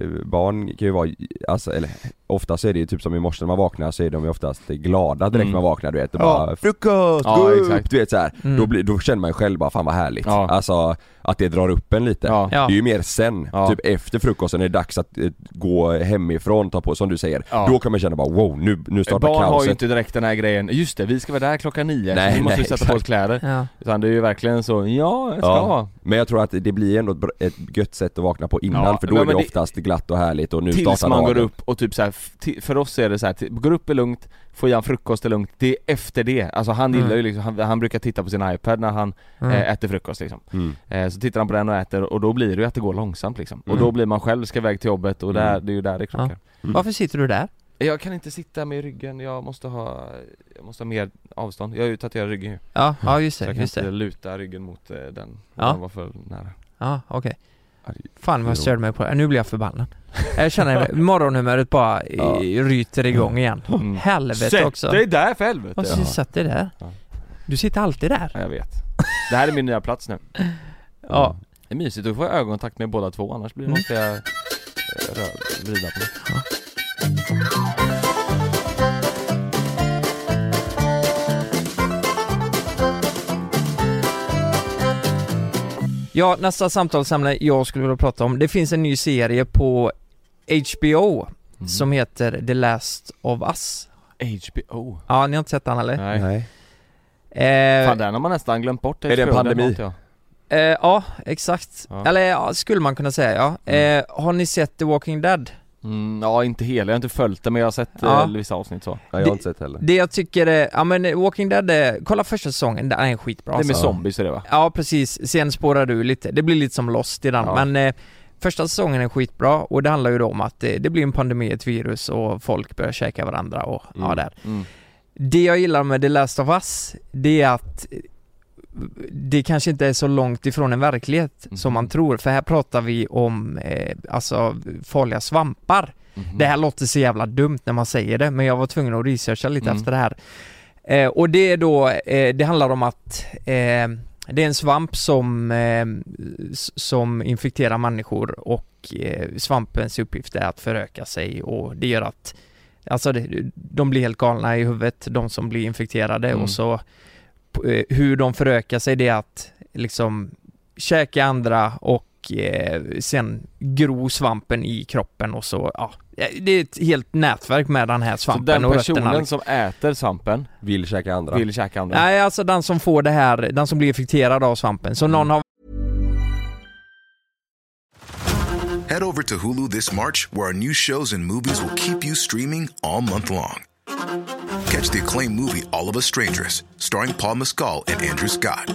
eh, barn kan ju vara, alltså eller ofta så är det ju typ som i morse när man vaknar så är de ju oftast glada direkt
Mm.
när man vaknar du vet och
Ja.
bara 'Frukost!
Ja,
gå upp!'
exakt.
Du vet så här.
Mm.
Då, blir, då känner man ju själv bara 'Fan vad härligt'
Ja.
Alltså att det drar upp en lite
Ja.
Det är ju mer sen,
Ja.
typ efter frukosten är det dags att eh, gå hemifrån, ta på, som du säger
Ja.
Då kan man känna bara 'Wow, nu, nu startar
Barn har
kaoset'
ju inte direkt den här grejen, just det vi ska vara där klockan nio,
Nej,
så vi måste
nej,
sätta på oss kläder
Ja.
Utan det är ju verkligen så, ja jag ska
Ja. Men jag tror att det blir ändå ett, gött sätt att vakna på innan
Ja,
för då
men
är det,
det-
oftast glatt och härligt och nu
Tills
startar
man går
dagen.
upp och typ så här, f- ti- för oss är det så här, går upp är lugnt, får i han frukost är lugnt, det är efter det, alltså han
Mm.
gillar ju liksom, han, han brukar titta på sin iPad när han
Mm.
eh, äter frukost liksom
Mm.
eh, Så tittar han på den och äter och då blir det ju att det går långsamt liksom Och
Mm.
då blir man själv, ska iväg till jobbet och där,
Mm.
det är ju där det krockar
Mm.
Varför sitter du där?
Jag kan inte sitta med ryggen, jag måste ha, jag måste ha mer avstånd, jag har ju tatuerat ryggen ju
Ja, ja just
Så
det,
jag kan
just
inte
det.
luta ryggen mot eh, den,
Ja.
den var för nära
Ja, okej.
Ja, det-
Fan vad jag störde mig på det. Nu blir jag förbannad. Jag känner morgonhumöret bara
Ja.
ja. ryter igång igen.
Mm.
Helvete
Sätt
också.
dig där för helvete!
Och så
Ja.
satt det där.
Ja.
Du sitter alltid där.
ja, jag vet Det här är min nya plats nu
Ja.
Det är mysigt, då får jag ögonkontakt med båda två annars blir,
Mm.
måste jag eh, vrida på det
Ja, nästa samtalsämne jag skulle vilja prata om, det finns en ny serie på HBO
Mm.
som heter The Last of Us.
HBO
Ja, ni har inte sett den eller?
Nej,
Nej.
Eh,
Fan den har man nästan glömt bort
Är det en
HBO,
pandemi?
jag.
eh, ja, exakt.
Ja.
Eller ja, skulle man kunna säga ja. Eh, har ni sett The Walking Dead?
Mm, ja inte hela, jag har inte följt det men jag har sett
Ja.
eh, vissa avsnitt så
Nej, jag
Det-
har inte sett heller
Det jag tycker är, ja men Walking Dead, är, kolla första säsongen, den är skitbra
Det är med
alltså.
zombies är det va?
Ja precis, sen spårar du lite, det blir lite som Lost i den,
Ja.
men eh, första säsongen är skitbra och det handlar ju då om att eh, det blir en pandemi, ett virus och folk börjar käka varandra och ja
Mm.
där.
Mm.
Det jag gillar med The Last of Us, det är att det kanske inte är så långt ifrån en verklighet
Mhm.
som man tror, för här pratar vi om eh, alltså farliga svampar.
Mhm.
Det här låter så jävla dumt när man säger det, men jag var tvungen att researcha lite
Mm.
efter det här. Eh, och det är då, eh, det handlar om att eh, det är en svamp som, eh, som infekterar människor och eh, svampens uppgift är att föröka sig och det gör att Alltså det, de blir helt galna i huvudet, de som blir infekterade
Mm.
och så eh, hur de förökar sig det är att liksom käka andra och och eh, sen gro svampen i kroppen och så, ja. Det är ett helt nätverk med den här
Så
svampen
den
och rötterna.
personen
liksom.
som äter svampen
Vill käka andra.
vill käka andra?
Nej, alltså den som får det här, den som blir infekterad av svampen. Så någon har
Head over to Hulu this March, where our new shows and movies will keep you streaming all month long. Catch the acclaimed movie All of Us Strangers, starring Paul Mescal and Andrew Scott.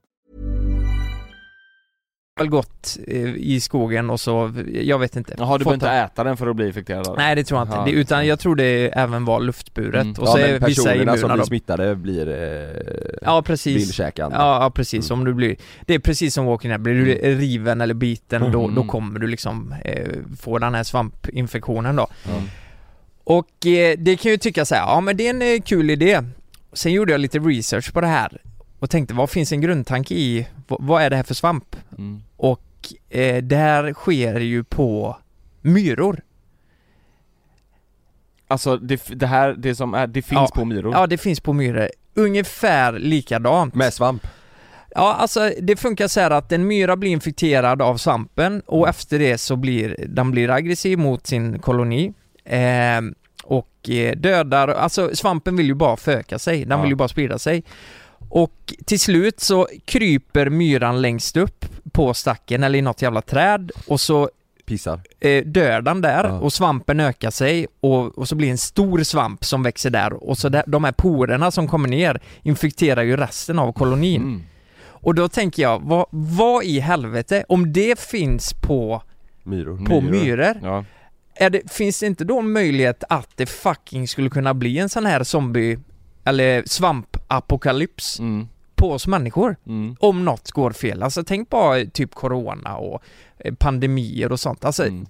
väl gått eh, i skogen och så, jag vet inte.
Jaha, du behöver inte äta den för att bli infekterad av?
Nej det tror jag inte, det, utan jag tror det även var luftburet
Mm.
och
ja
så
men
är vissa
personerna som blir smittade blir, eh,
Ja precis.
vill käka andra.
Ja, ja precis,
Mm.
om du blir, det är precis som Walking Dead, blir du riven eller biten då,
Mm.
då kommer du liksom eh, få den här svampinfektionen då.
Mm.
Och eh, det kan ju tycka så här, ja men det är en eh, kul idé. Sen gjorde jag lite research på det här och tänkte vad finns en grundtanke i, vad, vad är det här för svamp?
Mm.
Och eh, det här sker ju på myror.
Alltså det, det här, det som är, det finns
Ja.
på myror?
Ja det finns på myror, ungefär likadant.
Med svamp.
Ja, alltså det funkar så här att en myra blir infekterad av svampen och efter det så blir den blir aggressiv mot sin koloni eh, och eh, dödar, alltså svampen vill ju bara föröka sig, den
Ja.
vill ju bara sprida sig. Och till slut så kryper myran längst upp på stacken eller i något jävla träd och så
Pissar.
eh, dör den där
Ja.
och svampen ökar sig och, och så blir en stor svamp som växer där och så där, de här porerna som kommer ner infekterar ju resten av kolonin.
Mm.
Och då tänker jag, vad, vad i helvete, om det finns på,
Myror.
på myror,
Ja.
är det, finns det inte då en möjlighet att det fucking skulle kunna bli en sån här zombie eller svampapokalyps
Mm.
på oss människor?
Mm.
Om något går fel. Alltså tänk bara typ corona och eh, pandemier och sånt. Alltså
Mm.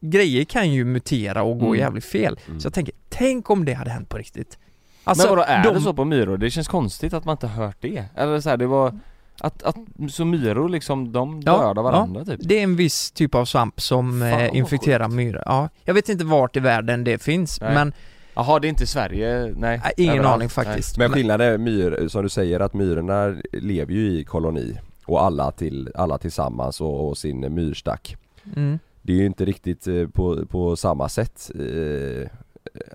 grejer kan ju mutera och gå
Mm.
jävligt fel.
Mm.
Så jag tänker, tänk om det hade hänt på riktigt. Alltså,
men vadå, är
de-
det så på myror? Det känns konstigt att man inte hört det. Eller så här, det var att, att så myror liksom, de
Ja,
dödar varandra typ?
Det är en viss typ av svamp som
Fan,
eh, infekterar myror. Ja, jag vet inte vart i världen det finns,
Nej.
men
Jaha, det är inte i Sverige? Nej.
äh, ingen
överallt.
aning faktiskt.
Men skillnaden är myr, som du säger att myrorna lever ju i koloni och alla, till, alla tillsammans och, och sin myrstack.
Mm.
Det är ju inte riktigt eh, på, på samma sätt eh,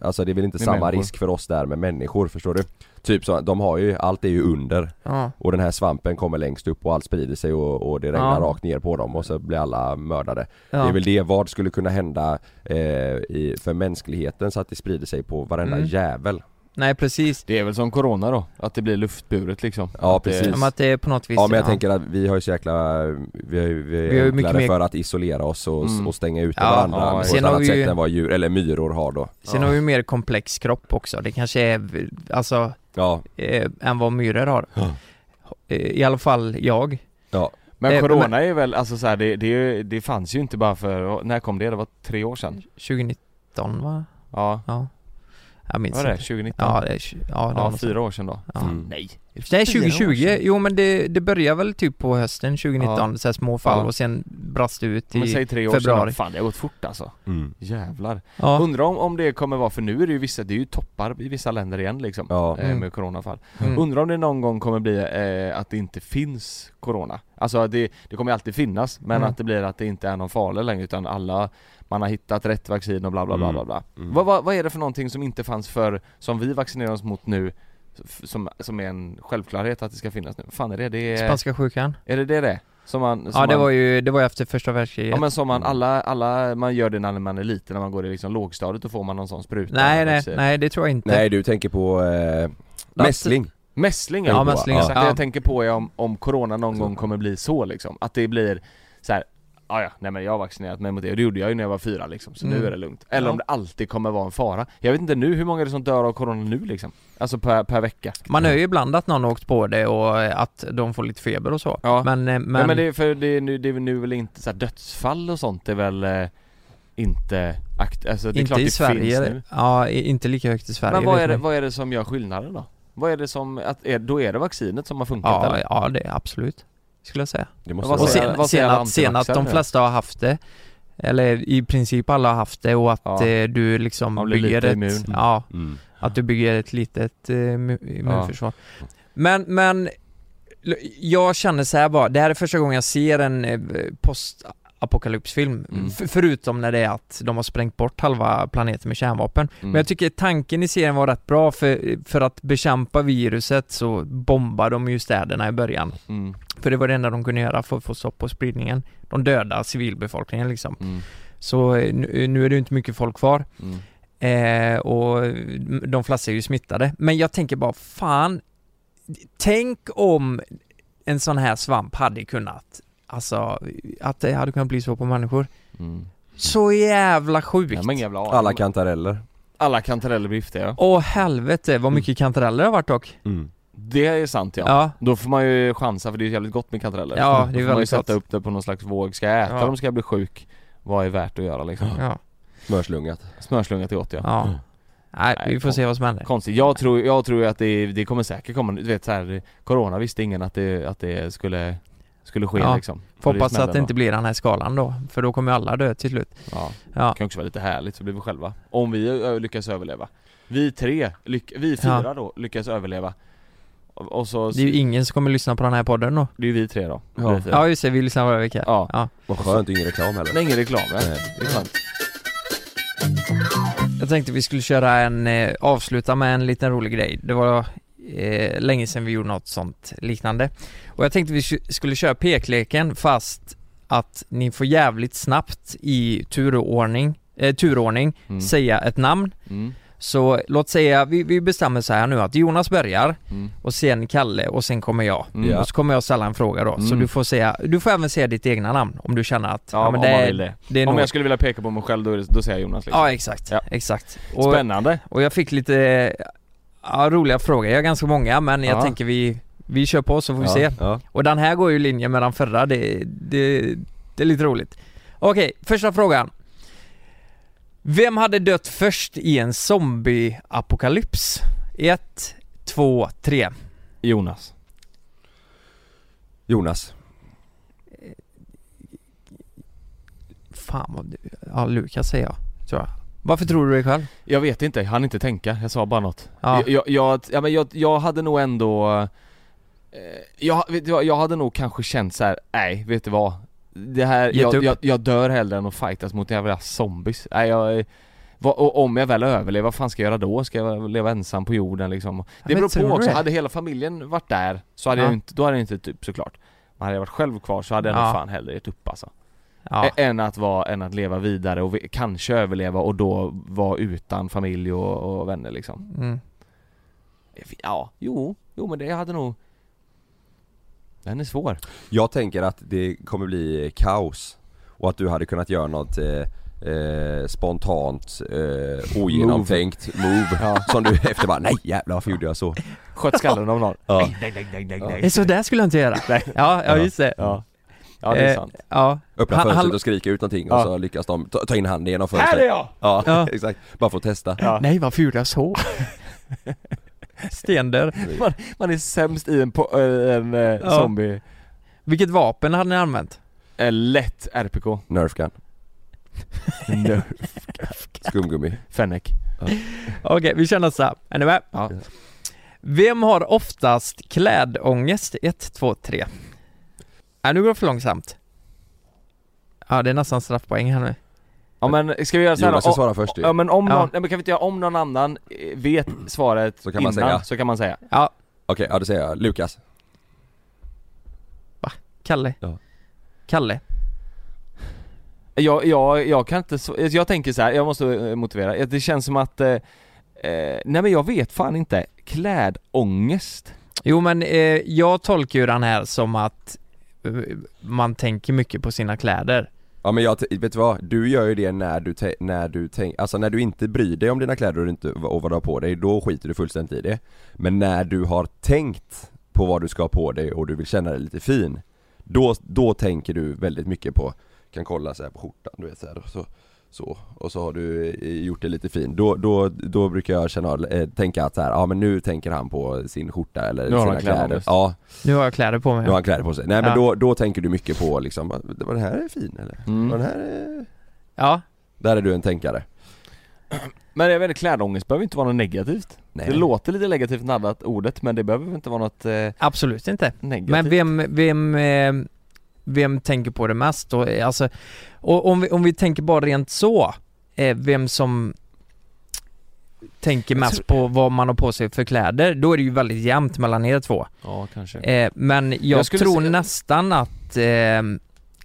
Alltså det är väl inte
Med
samma
människor.
risk för oss där med människor, förstår du? Typ så, de har ju, allt är ju under
Ja.
och den här svampen kommer längst upp och allt sprider sig och, och det regnar
Ja.
rakt ner på dem och så blir alla mördade.
Ja.
Det är väl det, vad skulle kunna hända eh, i, för mänskligheten så att det sprider sig på varenda
Mm.
jävel?
Nej precis.
Det är väl som corona då? Att det blir luftburet liksom?
Ja,
Att det-
precis.
Som att det är på något vis
Ja men jag tänker att vi har ju så jäkla, vi har ju, vi
Vi har ju mycket mer-
för att isolera oss och,
Mm.
och stänga ute
Ja,
varandra
ja,
på
sen
ett
har
annat
vi
sätt
ju-
än vad djur, eller myror har då
Sen
Ja.
har vi mer komplex kropp också. Det kanske är, alltså,
Ja,
eh, än vad myror har.
Ja.
Eh, I alla fall jag.
ja,
Men
Eh,
corona är väl, alltså så här, det, det, det fanns ju inte bara för, när kom det? Det var tre år sedan?
2019 va?
Ja,
Ja. Jag minns
vad var det?
inte.
2019?
Ja, det är, tj- ja, det var
ja
något
fyra år sedan då?
Ja.
Mm.
Nej!
Nej
Fyra år
2020,
sedan.
jo men det, det börjar väl typ på hösten 2019,
Ja.
så här små fall
Ja.
och sen brast det ut
Men
i
säg tre år
februari.
sedan, fan det har gått fort alltså
mm.
Jävlar
Ja.
Undrar om, om det kommer vara, för nu är det ju vissa, det är ju toppar i vissa länder igen liksom
ja.
eh,
Mm.
Med coronafall
Mm.
Undrar om det någon gång kommer bli eh, att det inte finns corona Alltså det, det kommer alltid finnas men
Mm.
att det blir att det inte är någon farlig längre utan alla Man har hittat rätt vaccin och bla bla bla
Mm.
bla bla
Mm.
vad, vad, vad är det för någonting som inte fanns för Som vi vaccinerar oss mot nu som, som är en självklarhet att det ska finnas nu? fan är det? det är,
Spanska sjukan?
är det det det? är? Som man, som
Ja det
man,
var ju, det var ju efter första världskriget.
Ja men som man,
Mm.
alla, alla, man gör det när man är liten, när man går i liksom lågstadiet, då får man någon sån spruta
nej nej, nej det tror jag inte.
Nej du tänker på eh, mässling?
Mässling
Ja,
ja,
mässling,
Exakt
ja.
det jag tänker på är om, om corona någon
Så.
gång kommer bli så liksom, att det blir så här. Ja, ja, nej men jag har vaccinerat mig mot det och det gjorde jag ju när jag var fyra liksom, så
Mm.
nu är det lugnt. Eller
Ja.
om det alltid kommer vara en fara. Jag vet inte nu, hur många är det som dör av corona nu liksom? Alltså per, per vecka.
Man hör ju ibland att någon har åkt på det och eh, att de får lite feber och så.
Ja.
Men, eh,
Men,
men,
men det, är- för det är, nu, det är nu väl inte så här, dödsfall och sånt är väl eh, inte akt, alltså det är
inte
klart
i
det
Sverige.
finns nu.
Ja, inte lika högt i Sverige.
Men vad är, det, vad är det som gör skillnaden då? Vad är det som, att, är, då är det vaccinet som har funkat
Ja,
eller?
ja det är absolut. Skulle jag säga.
Det måste vara
Och sen,
säger
sen, att, sen att de flesta har haft det eller i princip alla har haft det och att
Ja.
eh, du liksom
Man blir
bygger
lite
ett,
immun.
ja,
mm.
att du bygger ett litet eh, immu- immunförsvar. Men, men l- jag känner så här bara, det här är första gången jag ser en eh, postapokalypsfilm,
Mm.
Förutom när det är att de har sprängt bort halva planeten med kärnvapen.
Mm.
Men jag tycker tanken i serien var rätt bra för, för att bekämpa viruset så bombar de ju städerna i början.
mm,
För det var det enda de kunde göra för att få stopp på spridningen. De dödar civilbefolkningen liksom.
mm,
Så eh, nu, nu är det ju inte mycket folk kvar.
mm.
Eh, och de flesta är ju smittade. Men jag tänker bara, fan, tänk om en sån här svamp hade kunnat, alltså, att det hade kunnat bli så på människor.
Mm.
Så jävla sjukt!
Ingen jävla.
Alla kantareller
Alla kantareller blir giftiga ja.
Åh helvete vad mycket kantareller det har varit dock.
mm.
Det är sant ja.
Ja,
Då får man ju chansa för det är jävligt gott med kantareller.
Ja, det är
Då får man ju
väldigt
sätta
gott.
upp det på någon slags våg. Ska jag äta
Ja.
dem ska jag bli sjuk? Vad är värt att göra liksom?
ja,
Smörslungat
Smörslungat är gott ja.
ja. Nej,
Nej,
vi får se vad som händer.
Konstigt. Jag tror, jag tror att det, det kommer säkert komma, du vet så här, Corona visste ingen att det, att det skulle, skulle ske
Ja.
liksom.
Får
För
hoppas att det inte blir den här skalan då, för då kommer ju alla dö till slut.
Ja.
Ja,
Det kan också vara lite härligt så blir vi själva. Om vi lyckas överleva. Vi tre, lyck, vi fyra
Ja.
då, lyckas överleva. Och, så,
det är ju ingen som kommer lyssna på den här podden då.
det är ju vi tre då.
Ja.
Vi.
Ja just det, vi lyssnar varje vecka.
Ja.
ja.
Vad skönt, ingen reklam heller
Men ingen reklam ja.
Nej.
Det är skönt.
Jag tänkte vi skulle köra en, eh, avsluta med en liten rolig grej. Det var eh, länge sedan vi gjorde något sånt liknande. Och jag tänkte vi sk- skulle köra pekleken fast att ni får jävligt snabbt i turordning, eh, turordning
Mm.
säga ett namn.
Mm.
Så låt säga, vi, vi bestämmer så här nu att Jonas börjar
Mm.
och sen Kalle och sen kommer jag.
Mm.
Ja.
Och så kommer jag ställa en fråga då. Så
Mm.
du får säga, du får även säga ditt egna namn om du känner att
Ja,
men
om man vill det.
det är
Om
nog...
jag skulle vilja peka på mig själv då, det, då säger jag Jonas liksom.
Ja exakt,
Ja.
exakt. Och,
Spännande.
och jag fick lite ja, roliga frågor, jag har ganska många men jag
Ja.
tänker vi, vi kör på så får vi
Ja.
se.
Ja,
Och den här går ju i linje med den förra, det, det, det är lite roligt. Okej, första frågan. Vem hade dött först i en zombie-apokalyps? Ett, två, tre.
Jonas.
Jonas
Fan vad du, ja Lukas säger jag, tror jag. Varför tror du det själv?
Jag vet inte, jag hann inte tänka, jag sa bara något.
Ja.
Jag, jag, ja, men jag, jag hade nog ändå eh, jag, vet du jag hade nog kanske känt så här: nej vet du vad? Det här, jag, jag, jag dör hellre än att fightas mot jävla zombies. Nej jag, vad, och om jag väl överlever, vad fan ska jag göra då? Ska jag leva ensam på jorden liksom? Det beror på också, hade hela familjen varit där så hade
Ja.
jag inte, då hade jag inte typ såklart Men hade jag varit själv kvar så hade jag
Ja.
nog fan hellre gett upp alltså
Ja,
Än att vara, än att leva vidare och vi, kanske överleva och då vara utan familj och, och vänner liksom
mm.
Ja, jo, jo men det hade nog Den är svår
Jag tänker att det kommer bli kaos och att du hade kunnat göra något eh, eh, spontant, eh, ogenomtänkt move,
Ja.
som du efter bara nej jävlar varför gjorde jag så?
Sköt skallen av någon
Ja.
Nej, nej, nej, nej, nej,
Så där skulle jag inte göra.
Nej.
Ja, ja
Ja.
just det.
Ja, ja det är
Eh,
sant
Ja.
Öppna
Han-
fönstret
han-
och skrika ut någonting
Ja.
och så lyckas de ta, ta in handen genom
Här är
fönstret
jag!
Ja,
Ja.
exakt, bara för att testa
Ja.
Nej, gjorde jag så? Stender.
Man, man är sämst i en, po- äh, en äh,
Ja.
zombie
Vilket vapen hade ni använt?
äh, Lätt RPK
Nerf gun,
no.
skumgummi
Fennec
Okej, vi kör nästa. Är ni med?
Ja.
Vem har oftast klädångest? 1, 2, 3. Nej, nu går det för långsamt. Ja, det är nästan straffpoäng här nu.
Ja men ska vi göra så här
Jonas
då?
ska svara först ju.
Ja men om
Ja.
någon, nej, men kan vi inte göra om någon annan eh, vet svaret
Så kan man
innan
säga.
så kan man säga
Ja,
Okej, ja det säger jag, Lukas
Kalle.
Ja.
Kalle.
Jag, jag, jag kan inte, så- jag tänker så här, jag måste eh, motivera, det känns som att eh, eh, Nej men jag vet fan inte, klädångest
Jo, men eh, jag tolkar ju den här som att man tänker mycket på sina kläder.
Ja men jag, vet du vad? Du gör ju det när du, när du tänker, alltså när du inte bryr dig om dina kläder och, inte, och vad du har på dig, då skiter du fullständigt i det Men när du har tänkt på vad du ska ha på dig och du vill känna dig lite fin Då, då tänker du väldigt mycket på, kan kolla så här på skjortan du vet så här, och så så, och så har du eh, gjort det lite fin. Då, då, då brukar jag känna, eh, tänka att så här, ja men nu tänker han på sin skjorta eller
Nu har
sina
han kläder,
kläder. Ja,
Nu har jag kläder på mig.
nu har han kläder på sig. Nej men
Ja.
då, då tänker du mycket på liksom, var den här är fin eller?
Mm.
Var den här är...
Ja,
Där är du en tänkare.
Men jag vet inte, klädångest behöver inte vara något negativt
Nej.
Det låter lite negativt laddat ordet men det behöver inte vara något eh,
absolut inte.
negativt
Men vem, vem, eh, vem tänker på det mest då? Eh, Alltså, och om vi, om vi tänker bara rent så, eh, vem som tänker mest
tror-
på vad man har på sig för kläder, då är det ju väldigt jämnt mellan er två.
Ja kanske
Eh, men jag,
Jag
tror
säga-
nästan att, eh,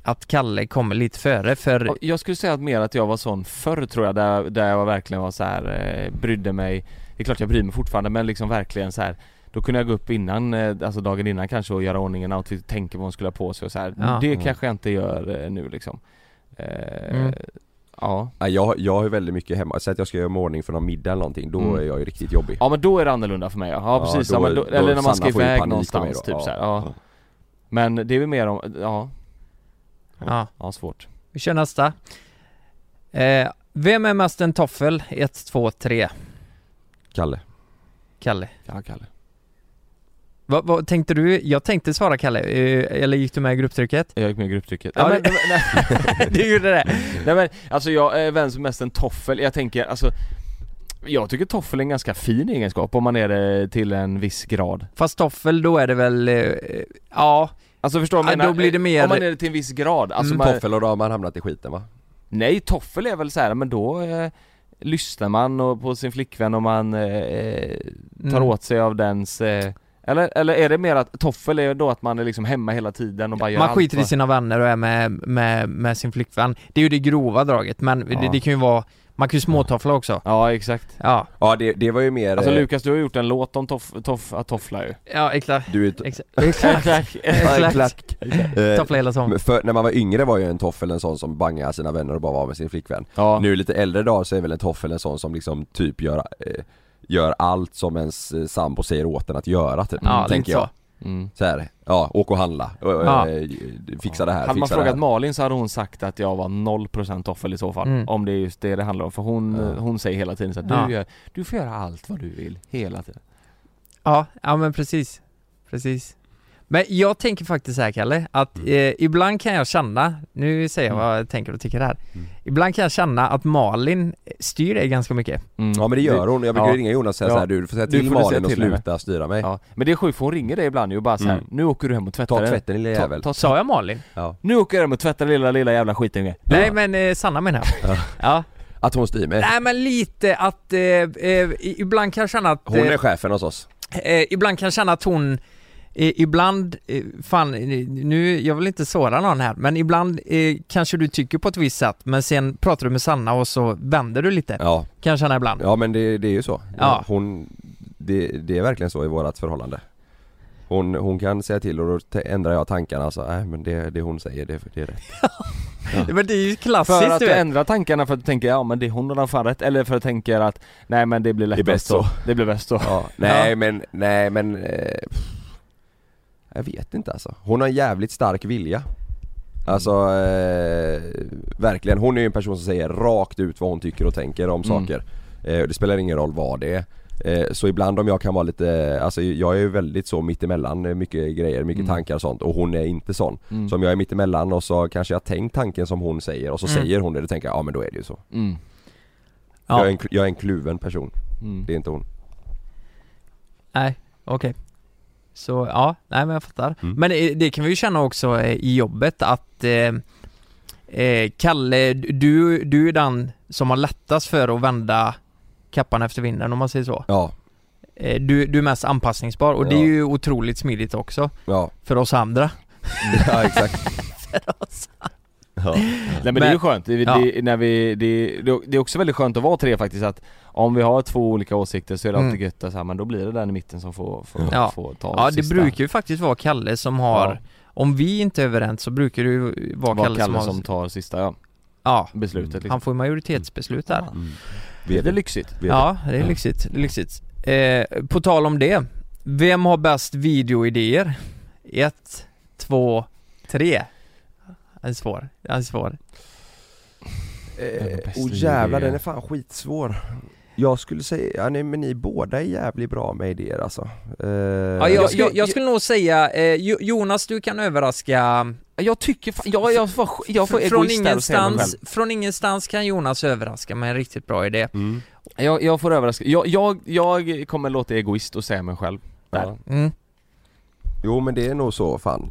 att Kalle kommer lite före för
Ja, Jag skulle säga att mer att jag var sån förr tror jag, där, där jag verkligen var så här, eh, brydde mig Det är klart jag bryr mig fortfarande men liksom verkligen så här. Då kunde jag gå upp innan, eh, alltså dagen innan kanske och göra ordning en outfit och tänka vad hon skulle ha på sig och så här.
Ja.
Det
Mm.
kanske jag inte gör eh, nu liksom
Mm.
Ja
Ja, jag, jag har väldigt mycket hemma, säg att jag ska göra ordning för någon middag eller någonting, då
Mm.
är jag ju riktigt jobbig.
Ja men då är det annorlunda för mig ja, ja precis, ja, men då, eller när man ska iväg någonstans
då.
typ så här. Ja. Men det är väl mer om, ja
Ja,
Ja svårt
vi kör nästa. Eh, vem är mest en toffel? 1, 2, 3.
Kalle.
Kalle.
Ja Kalle
Vad, vad tänkte du? Jag tänkte svara Kalle, eh, eller gick du med i grupptrycket?
Jag gick med i grupptrycket.
Ja,
nej, men, nej,
du gjorde det?
nej men alltså jag är vem som mest en toffel, jag tänker alltså Jag tycker toffel är en ganska fin egenskap om man är det till en viss grad
Fast toffel, då är det väl, eh, ja,
Alltså förstår du
Ja, då blir det mer-
Om man är det till en viss grad, alltså
Mm,
man,
Toffel och då har man hamnat i skiten va?
Nej toffel är väl så här, men då eh, Lyssnar man och på sin flickvän och man eh, tar
Mm.
åt sig av dens eh, eller, eller är det mer att toffel är då att man är liksom hemma hela tiden och bara gör
man
allt
skiter i sina vänner och är med, med, med sin flickvän. Det är ju det grova draget, men det,
Ja.
det kan ju vara, man kan ju småtoffla också.
Ja exakt
Ja,
Ja det, det var ju mer,
Alltså
eh,
Lukas du har gjort en låt om toff, toff, att toffla ju
ja exakt.
du är
Exakt. Exakt. Exakt.
eh,
Toffla hela sång.
men för, när man var yngre var ju en toffel en sån som bangade sina vänner och bara var med sin flickvän
Ja,
Nu lite äldre dagar så är väl en toffel en sån som liksom typ gör, eh, gör allt som ens eh, sambo säger åt en att göra typ,
Ja,
tänker jag
så.
mm.
så här, ja, åk och handla,
Ja.
eh, fixa det här,
Hade man frågat
här
Malin så hade hon sagt att jag var 0% toffel i så fall
Mm.
Om det är just det det handlar om, för hon,
Ja.
hon säger hela tiden så att
Ja.
du, gör, du får göra allt vad du vill, hela tiden
Ja, ja men precis. Precis. Men jag tänker faktiskt så här Kalle, att eh, ibland kan jag känna, nu säger jag
Mm.
vad jag tänker och tycker här.
Mm.
Ibland kan jag känna att Malin styr dig ganska mycket.
mm.
Ja men det gör hon, jag brukar
ja.
ringa Jonas och säga
Ja.
så här, du, du får säga till Malin och sluta styra mig
Ja, men det är sjukt för hon ringer dig ibland ju och bara så här,
Mm.
nu åker du hem och tvättar
Ta
dig."
tvätten lilla jävel
ta, ta,
Sa jag Malin?
ja.
Nu åker jag hem och tvättar lilla lilla jävla skitunge
Nej men eh, Sanna menar jag.
Ja. Att hon styr mig
Nej men lite att, eh, eh, ibland kan jag känna att
Hon
eh,
är chefen hos oss
Eh, ibland kan jag känna att hon eh, Ibland, eh, fan eh, nu, jag vill inte såra någon här, men ibland eh, kanske du tycker på ett visst sätt men sen pratar du med Sanna och så vänder du lite,
Ja,
kan jag känna ibland.
ja men det, det är ju så.
Ja.
Hon, det, det är verkligen så i vårat förhållande. Hon, hon kan säga till och då ändrar jag tankarna så, nej men det, det hon säger det, det är rätt.
Men det är ju klassiskt
För att
du
ändrar tankarna för att du tänker ja men det hon har fan rätt. Eller för att du tänker att nej men det blir lättast
bäst så.
Det blir bäst så.
Ja, Nej men, nej men eh, Jag vet inte alltså Hon har en jävligt stark vilja Alltså eh, verkligen, hon är ju en person som säger rakt ut vad hon tycker och tänker om
Mm.
saker eh, Det spelar ingen roll vad det är eh, Så ibland om jag kan vara lite, alltså jag är ju väldigt så mittemellan, eh, mycket grejer, mycket
Mm.
tankar och sånt och hon är inte sån
mm.
Så om jag är mittemellan och så kanske jag tänkt tanken som hon säger och så
Mm.
säger hon det, då tänker jag ja men då är det ju så
Mm.
jag, är
Ja,
en, jag är en kluven person,
Mm.
det är inte hon
nej, okej. Så ja, nej men jag fattar.
Mm.
Men eh, det kan vi ju känna också eh, i jobbet att eh, eh, Kalle, du, du är den som har lättast för att vända kappan efter vinden om man säger så.
Ja,
Du, du är mest anpassningsbar och det är
Ja.
ju otroligt smidigt också
ja,
för oss andra.
ja exakt
För oss.
ja.
Nej men, det är ju skönt, det,
Ja.
det, när vi, det, det är också väldigt skönt att vara tre faktiskt att Om vi har två olika åsikter så är det alltid
Mm.
gött så här, men då blir det den i mitten som får, får,
Ja.
får ta
Ja det
sista.
brukar ju faktiskt vara Kalle som har
Ja.
om vi inte är överens så brukar det ju vara
Var
Kalle,
Kalle
som,
som
har,
tar sista ja,
Ja,
beslutet liksom.
han får majoritetsbeslut där.
Mm.
Det är lyxigt
Ja, det är lyxigt, det är lyxigt. Eh, på tal om det, vem har bäst videoidéer? Ett, två, tre. Den är svår, den är svår.
Eh, oh jävlar den är fan skitsvår Jag skulle säga, ja, nej, men ni båda är jävligt bra med idéer alltså eh,
Ja, jag, jag, jag skulle nog säga, eh, Jo- Jonas du kan överraska
Jag tycker fan, jag, jag, får, jag får
Fr- från
och
ingenstans, från ingenstans kan Jonas överraska med en riktigt bra idé.
mm.
Jag, jag får överraska, jag, jag, jag kommer låta egoist och säga mig själv där.
ja.
Mm.
Jo men det är nog så fan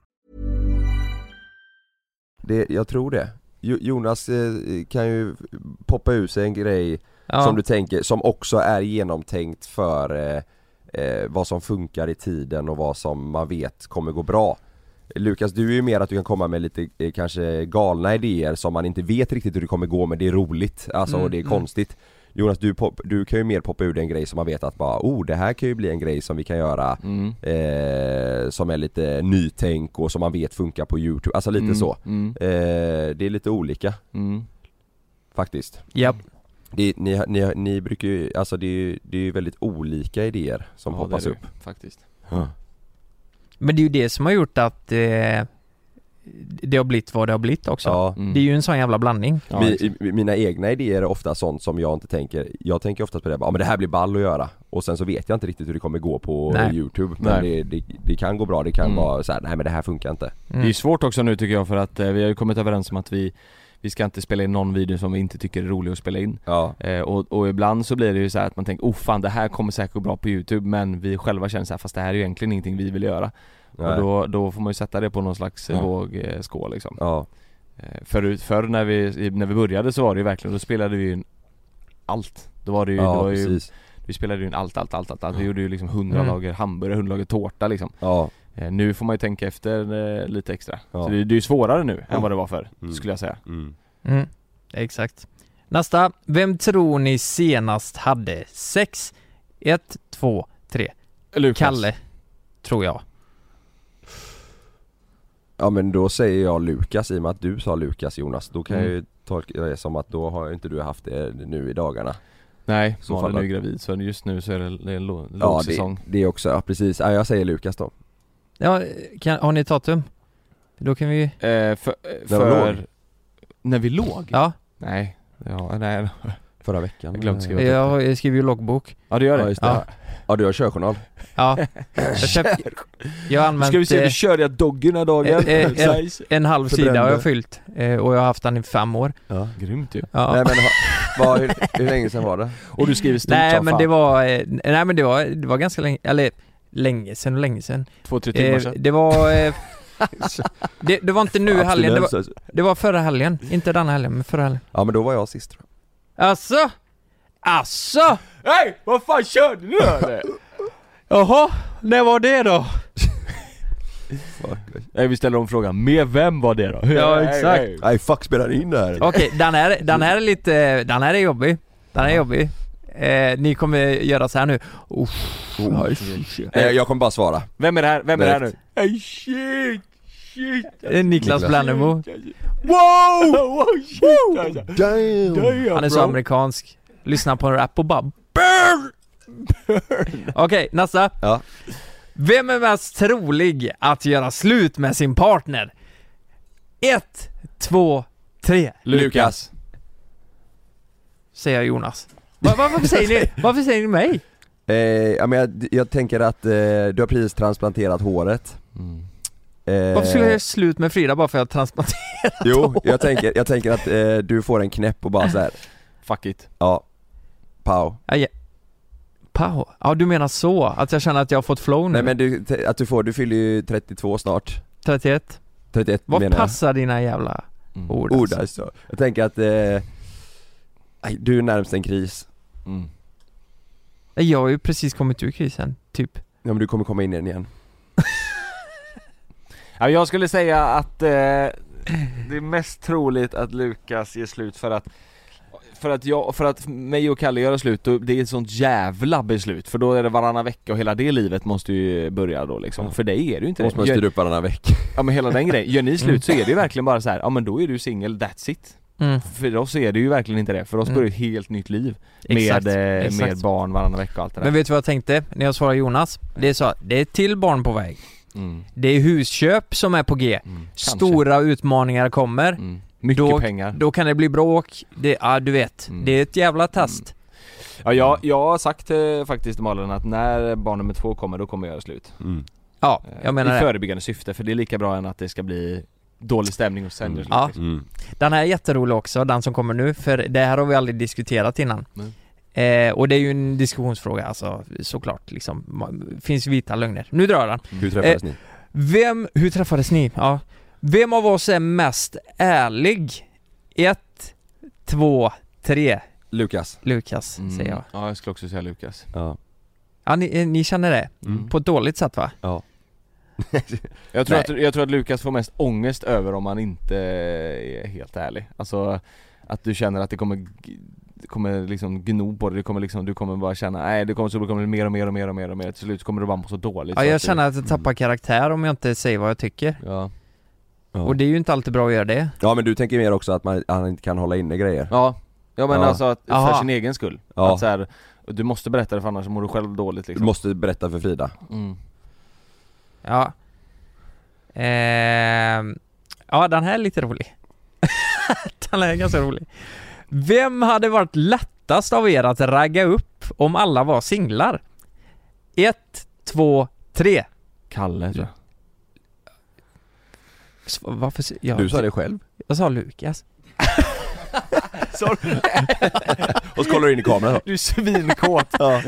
Det, Jag tror det Jo- Jonas eh, kan ju poppa ur sig en grej
Ja.
som du tänker, som också är genomtänkt för eh, eh, vad som funkar i tiden och vad som man vet kommer gå bra Lukas, du är ju mer att du kan komma med lite eh, kanske galna idéer som man inte vet riktigt hur det kommer gå men det är roligt, alltså
Mm,
och det är
mm.
konstigt Jonas du, pop, du kan ju mer poppa ur en grej som man vet att bara oh det här kan ju bli en grej som vi kan göra
Mm.
eh, Som är lite nytänk och som man vet funkar på youtube, alltså lite
Mm,
så.
mm,
eh, Det är lite olika.
Mm.
faktiskt.
Japp.
det, ni, ni, ni brukar ju, alltså det är ju det är ju väldigt olika idéer som
Ja,
hoppas
det är
upp.
Det, faktiskt
Men det är ju det som har gjort att eh, det har blivit vad det har blivit också.
Ja,
Mm.
Det är ju en sån jävla blandning.
Ja,
Mi, mina egna idéer är ofta sånt som jag inte tänker, jag tänker oftast på det, ja men det här blir ball att göra och sen så vet jag inte riktigt hur det kommer gå på
Nej.
youtube men det, det, det kan gå bra, det kan
Mm.
vara så här, nej men det här funkar inte
Det är ju svårt också nu tycker jag för att eh, vi har ju kommit överens om att vi Vi ska inte spela in någon video som vi inte tycker är rolig att spela in
Ja,
eh, och, och ibland så blir det ju så här att man tänker oh fan det här kommer säkert gå bra på youtube men vi själva känner så här, fast det här är ju egentligen ingenting vi vill göra
nej.
Och då, då får man ju sätta det på någon slags
Ja.
vågskål liksom
ja,
eh, Förut, förr när vi, när vi började så var det ju verkligen, då spelade vi ju allt Då var det ju,
ja
var ju vi spelade ju in allt, allt, allt, allt, allt. Vi
Ja.
gjorde ju liksom hundra
Mm.
lager hamburgare, hundra lager tårta liksom
Ja,
eh, Nu får man ju tänka efter eh, lite extra
Ja.
Så det, det är ju svårare nu
Ja.
än vad det var förr,
Mm.
skulle jag säga
mm.
Mm, exakt. Nästa. Vem tror ni senast hade sex? Ett, två, tre.
Lukas.
Kalle, tror jag.
Ja men då säger jag Lukas i och med att du sa Lukas Jonas, då kan
Mm.
jag ju tolka det som att då har inte du haft det nu i dagarna
Nej,
Så
Malin är ju gravid så just nu så är det, det är
Ja
lågsäsong
det, det också, ja precis, ja, jag säger Lukas då
Ja, kan, har ni ett datum? Då kan vi...
eh, För, eh,
När vi
för
låg?
När vi låg?
Ja,
Nej, ja, nej
Förra veckan
Jag glömde skriva.
jag, jag skriver ju loggbok.
Ja det gör det?
Ja just det,
Ja.
Ja du har körjournal?
Ja. Jag, köpt, jag har använt
Ska vi se, vi körde jag doggen här dagen?
Eh, eh,
Nice.
en halv sida har jag fyllt eh, och jag har haft den i fem år.
Ja
Grymt ju
Ja.
Nej men vad, hur, hur länge sedan var det?
Och du skriver stort
Nej men det var, nej men det var, det var ganska länge, eller länge sen och länge sen.
Två, tre timmar sedan
det var, det, det var inte nu i helgen, det var, det var förra helgen. Inte denna helgen, men förra helgen.
Ja men då var jag sist tror jag.
Alltså? Alltså?
Hej! Vad fan körde du eller?
Jaha, när var det då?
Nej vi ställer om frågan, med vem var det då?
Ja, exakt.
hej.
Nej fuck spelar in det här?
Okej, den här, den här är lite, den här är jobbig. Den här är jobbig. Eh, ni kommer göra så här nu. Uff, oj,
Eh, jag kommer bara svara
Vem är det här? Vem är det här nu? Hey shit! Shit!
Eh, Niklas
Niklas.
Blannemo.
Wow! wow shit alltså.
Damn!
Damn,
Han är så
bro.
amerikansk. Lyssnar på rap och bara Okej, nästa.
Ja.
Vem är mest trolig att göra slut med sin partner? Ett, två, tre.
Lukas
Säger Jonas. Va, va, varför säger ni, varför säger ni mig?
Eh, ja, men jag, jag tänker att eh, du har precis transplanterat håret
mm.
eh,
Varför skulle jag göra slut med Frida bara för att jag transplanterat
Jo,
hår?
jag tänker, jag tänker att eh, du får en knäpp och bara så här.
Fuck it
ja Pow
Ja, ja. Pow. Ja du menar så, att jag känner att jag har fått flow nu?
Nej men du, att du får, du fyller ju 32 snart
31?
31
Vad
menar jag
passar dina jävla
Mm.
ord
Ord
alltså?
alltså. Jag tänker att, eh, du är närmst en kris
Mm.
Nej, Jag har ju precis kommit ur krisen, typ
Ja men du kommer komma in i den igen
Ja, jag skulle säga att eh, det är mest troligt att Lukas ger slut för att för att jag, för att mig och Kalle göra slut, då, det är ett sånt jävla beslut för då är det varannan vecka och hela det livet måste ju börja då liksom, för dig är det ju inte
Måste man
det.
styra
Gör,
upp varannan vecka
ja men hela den grejen, gör ni slut så är det ju verkligen bara så här, ja men då är du singel, that's it
mm.
För oss är det ju verkligen inte det, för oss
Mm.
börjar ett helt nytt liv
Exakt,
med, eh,
exakt.
med barn varannan vecka och allt det där
Men vet du vad jag tänkte när jag svarade Jonas? Det är så, det är till barn på väg
mm.
Det är husköp som är på G
Mm. Kanske.
Stora utmaningar kommer
mm. Mycket
Då-
pengar
Då kan det bli bråk, det, ja du vet,
Mm.
det är ett jävla test
Ja jag, jag har sagt eh, faktiskt till Malin att när barn nummer två kommer, då kommer jag göra slut
mm.
Ja,
Eh,
jag menar
I
det
förebyggande syfte, för det är lika bra än att det ska bli dålig stämning och sen
Mm.
Ja.
liksom.
Mm.
Den här är jätterolig också, den som kommer nu, för det här har vi aldrig diskuterat innan eh, Och det är ju en diskussionsfråga alltså, såklart liksom, finns vita lögner Nu drar jag den
Hur träffades ni?
Vem, hur träffades ni? Ja. Vem av oss är mest ärlig? Ett, två, tre
Lukas
Lukas,
Mm.
säger jag
Ja jag skulle också säga Lukas
Ja,
Ja, ni, eh, ni känner det?
Mm.
På ett dåligt sätt va?
ja
jag tror,
Nej.
att, jag tror att Lukas får mest ångest över om han inte är helt ärlig Alltså att du känner att det kommer g- det kommer liksom gno på dig, det kommer liksom, du kommer bara känna, nej det kommer så det kommer bli mer och mer och mer och mer och mer till slut kommer du bara må så dåligt
Ja,
så
jag
att du-
känner att jag tappar karaktär om jag inte säger vad jag tycker
Ja,
Ja.
Och det är ju inte alltid bra att göra det
ja men du tänker mer också att man, han inte kan hålla inne grejer
ja, ja men
Ja.
alltså att, för
Aha.
sin egen skull
Ja.
Att så här, du måste berätta det för annars mår du själv dåligt
Du
liksom
måste berätta för Frida
mm.
Ja ehm, Ja, den här är lite rolig Den här är ganska rolig Vem hade varit lättast av er att ragga upp om alla var singlar? Ett, två, tre
Kalle tror jag
Varför? Jag,
Du sa det själv.
Jag sa Lukas?
Och så kollar du in i kameran då.
Du är svinkåt!
Ja,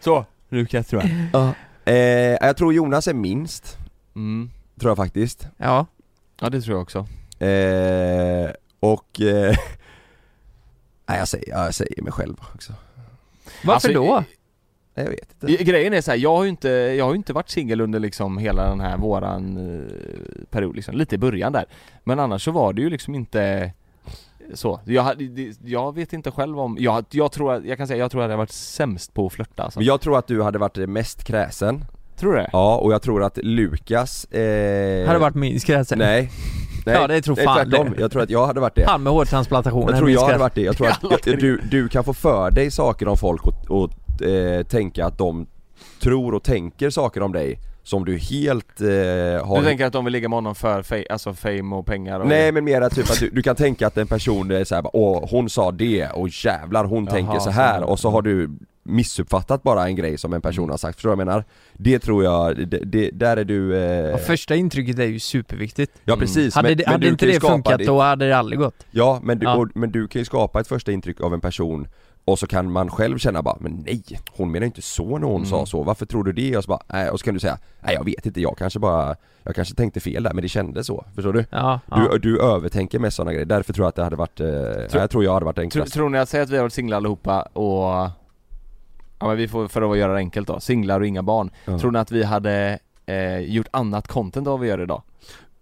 Så, Lukas tror jag.
Eh, Jag tror Jonas är minst.
Mm.
Tror jag faktiskt.
Ja,
Ja det tror jag också.
Eh, Och eh, Nej jag säger, ja, jag säger mig själv också.
Varför
Alltså,
då?
Nej, Jag vet inte.
Grejen är så här, jag har ju inte, jag har ju inte varit singel under liksom hela den här våran eh, period liksom, lite i början där. Men annars så var det ju liksom inte så, jag, jag vet inte själv om, jag, jag tror, att- jag kan säga jag tror att jag hade varit sämst på att flörta alltså.
Jag tror att du hade varit mest kräsen.
Tror du det?
Ja, och jag tror att Lukas eh,
Hade varit min skrädsen
Nej, nej.
Ja, det tror fan
tvärtom.
det.
Jag tror att jag hade varit det.
Han med hårtransplantationen
Jag tror jag hade varit det, jag tror att du, du kan få för dig saker om folk och, och eh, tänka att de tror och tänker saker om dig som du helt eh, har
Du tänker att de vill ligga med honom för fa- alltså fame och pengar och
Nej men mera typ att du, du kan tänka att en person är såhär åh hon sa det och jävlar hon
Jaha,
tänker så här. och så har du missuppfattat bara en grej som en person har sagt, förstår du vad jag menar? Det tror jag, det, det, där är du... Eh,
Ja, första intrycket är ju superviktigt.
Ja precis,
Hade,
men,
det,
men
hade
du
inte det funkat
ditt-
då hade det aldrig gått.
Ja men du,
Ja.
Och, men du kan ju skapa ett första intryck av en person och så kan man själv känna bara, men nej, hon menar inte så när hon
Mm.
sa så, varför tror du det? Och så bara, nej, och så kan du säga, nej jag vet inte, jag kanske bara, jag kanske tänkte fel där men det kändes så, förstår du?
Ja, ja.
Du, du övertänker med sådana grejer, därför tror jag att det hade varit, eh, ja, jag tror jag hade varit enklast
tror ni att, säg att vi har varit singlar allihopa och Ja men vi får, för att göra det enkelt då, singlar och inga barn
Ja.
Tror ni att vi hade eh, gjort annat content av vad vi gör idag?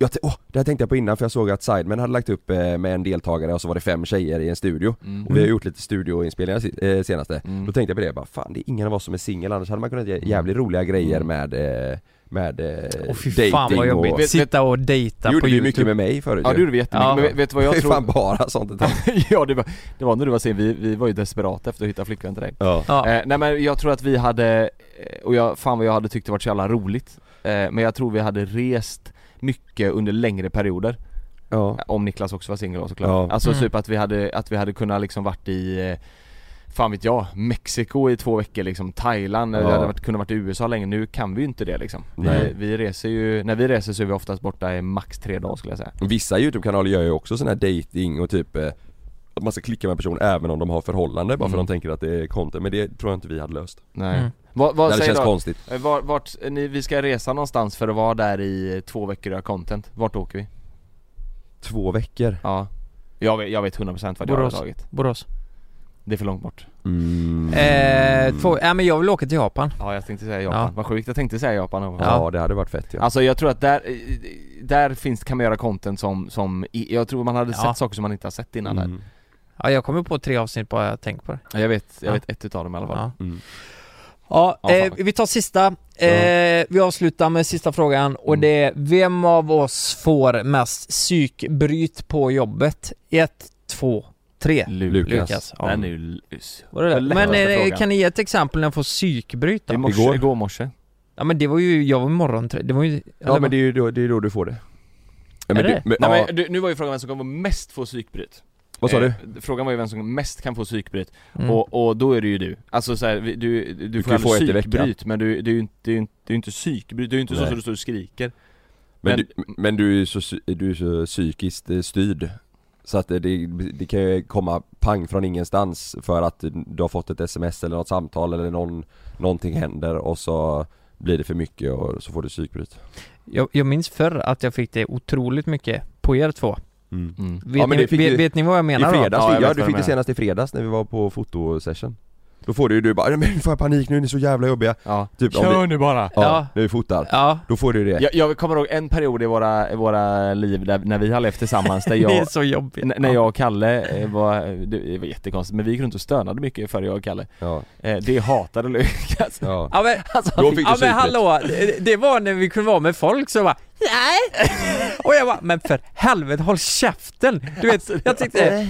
Jag åh, det här tänkte jag på innan för jag såg att Sidemen hade lagt upp eh, med en deltagare och så var det fem tjejer i en studio
Mm.
Och vi har gjort lite studioinspelningar eh, senaste
Mm.
Då tänkte jag på det, bara, fan det är ingen av oss som är singel annars hade man kunnat göra jävligt roliga grejer
Mm.
med, eh, med eh,
Åh fy
dating
fan vad jobbigt,
och...
Vet-
sitta och dejta
Det gjorde
på
vi
youtube
mycket med mig förut
Ja det gjorde vi jättemycket,
Ja.
men vet, vet du vad
Det
jag tror?
fan bara sånt
ja det var, det var när du var sen, vi, vi var ju desperata efter att hitta flickvän till dig
ja.
Ja,
eh, Nej men jag tror att vi hade, och jag, fan vad jag hade tyckt det varit så jävla roligt eh, Men jag tror vi hade rest mycket under längre perioder
ja.
Om Niklas också var singel såklart
Ja.
Alltså
Mm.
typ att vi hade, att vi hade kunnat liksom varit i eh, Fan vet jag, Mexiko i två veckor liksom, Thailand,
Ja.
vi hade varit, kunnat varit i USA länge, nu kan vi ju inte det liksom vi, vi reser ju, när vi reser så är vi oftast borta i max tre dagar skulle jag säga
Vissa youtube-kanaler gör ju också sån här dating och typ eh, att man ska klicka med en person även om de har förhållande bara för
Mm.
att de tänker att det är content, men det tror jag inte vi hade löst
Nej.
Mm.
Vad, vad
Det
säger
känns
du?
konstigt
Eh, Var, vart, eh, ni, vi ska resa någonstans för att vara där i två veckor och göra content. Vart åker vi?
Två veckor
Ja. Jag vet, jag vet 100% vad jag har tagit.
Borås.
Det är för långt bort.
mm.
Eh, två, ja men jag vill åka till Japan.
Ja jag tänkte säga Japan.
Ja.
Vad sjukt, jag tänkte säga Japan också.
Ja det hade varit fett ja.
Alltså jag tror att där, eh, där finns, kan man göra content som, som jag tror man hade
Ja.
sett saker som man inte har sett innan där.
Ja jag kommer på tre avsnitt bara jag tänker på det.
Ja, jag vet, jag
Ja.
vet ett utav dem i alla fall.
Ja,
Mm.
ja, eh, vi tar sista. Eh, vi avslutar med sista frågan och
Mm.
det är Vem av oss får mest psykbryt på jobbet? Ett, två, tre.
Lukas.
Lukas, ja.
Den är ju
det det? Men eh, kan ni ge ett exempel när jag får psykbryt då?
morse,
Igår.
igår, morse.
Ja men det var ju, jag var morgontrött, det var ju...
Ja men det är ju då, det är då du får det ja, men
Är
du,
det?
men,
Nej
ja,
men du, nu var ju frågan vem som kommer mest få psykbryt.
Vad sa du?
Eh, frågan var ju vem som mest kan få psykbryt.
Mm.
Och, och då är det ju du. Alltså så här, du, du, du får
få
aldrig psykbryt men du, är ju inte, det är inte, psykbryt, det är inte så
Nej.
att du står och skriker.
Men,
Men-
du, men du är så, du är så psykiskt eh, styrd Så att det, det, det kan ju komma pang från ingenstans för att du har fått ett sms eller något samtal eller någon, någonting händer och så blir det för mycket och så får du psykbryt
Jag, jag minns förr att jag fick det otroligt mycket på er två.
Mm.
Mm.
Vet,
Ja, men
ni, vet, vet ni vad jag menar
I
då?
fredags,
Ja,
ja,
jag
ja du fick det senast i fredags när vi var på fotosession Då får du ju du bara 'Men får jag panik nu, ni är så jävla jobbiga'
Ja.
Typ
Kör
vi,
nu bara!
ja,
Ja.
när vi fotar,
Ja,
då får du det
Jag, jag kommer ihåg en period i våra, i våra liv där, när vi har levt tillsammans där jag
det är så jobbigt.
När jag och Kalle eh, var, det var jättekonstigt, men vi gick runt och stönade mycket för jag och Kalle
Ja,
eh, Det hatade Lukas
ja.
Ja men,
alltså,
Då fick
ja, men hallå, det, det var när vi kunde vara med folk så bara Nej! Och jag bara, men för helvete håll käften! Du vet, jag tyckte,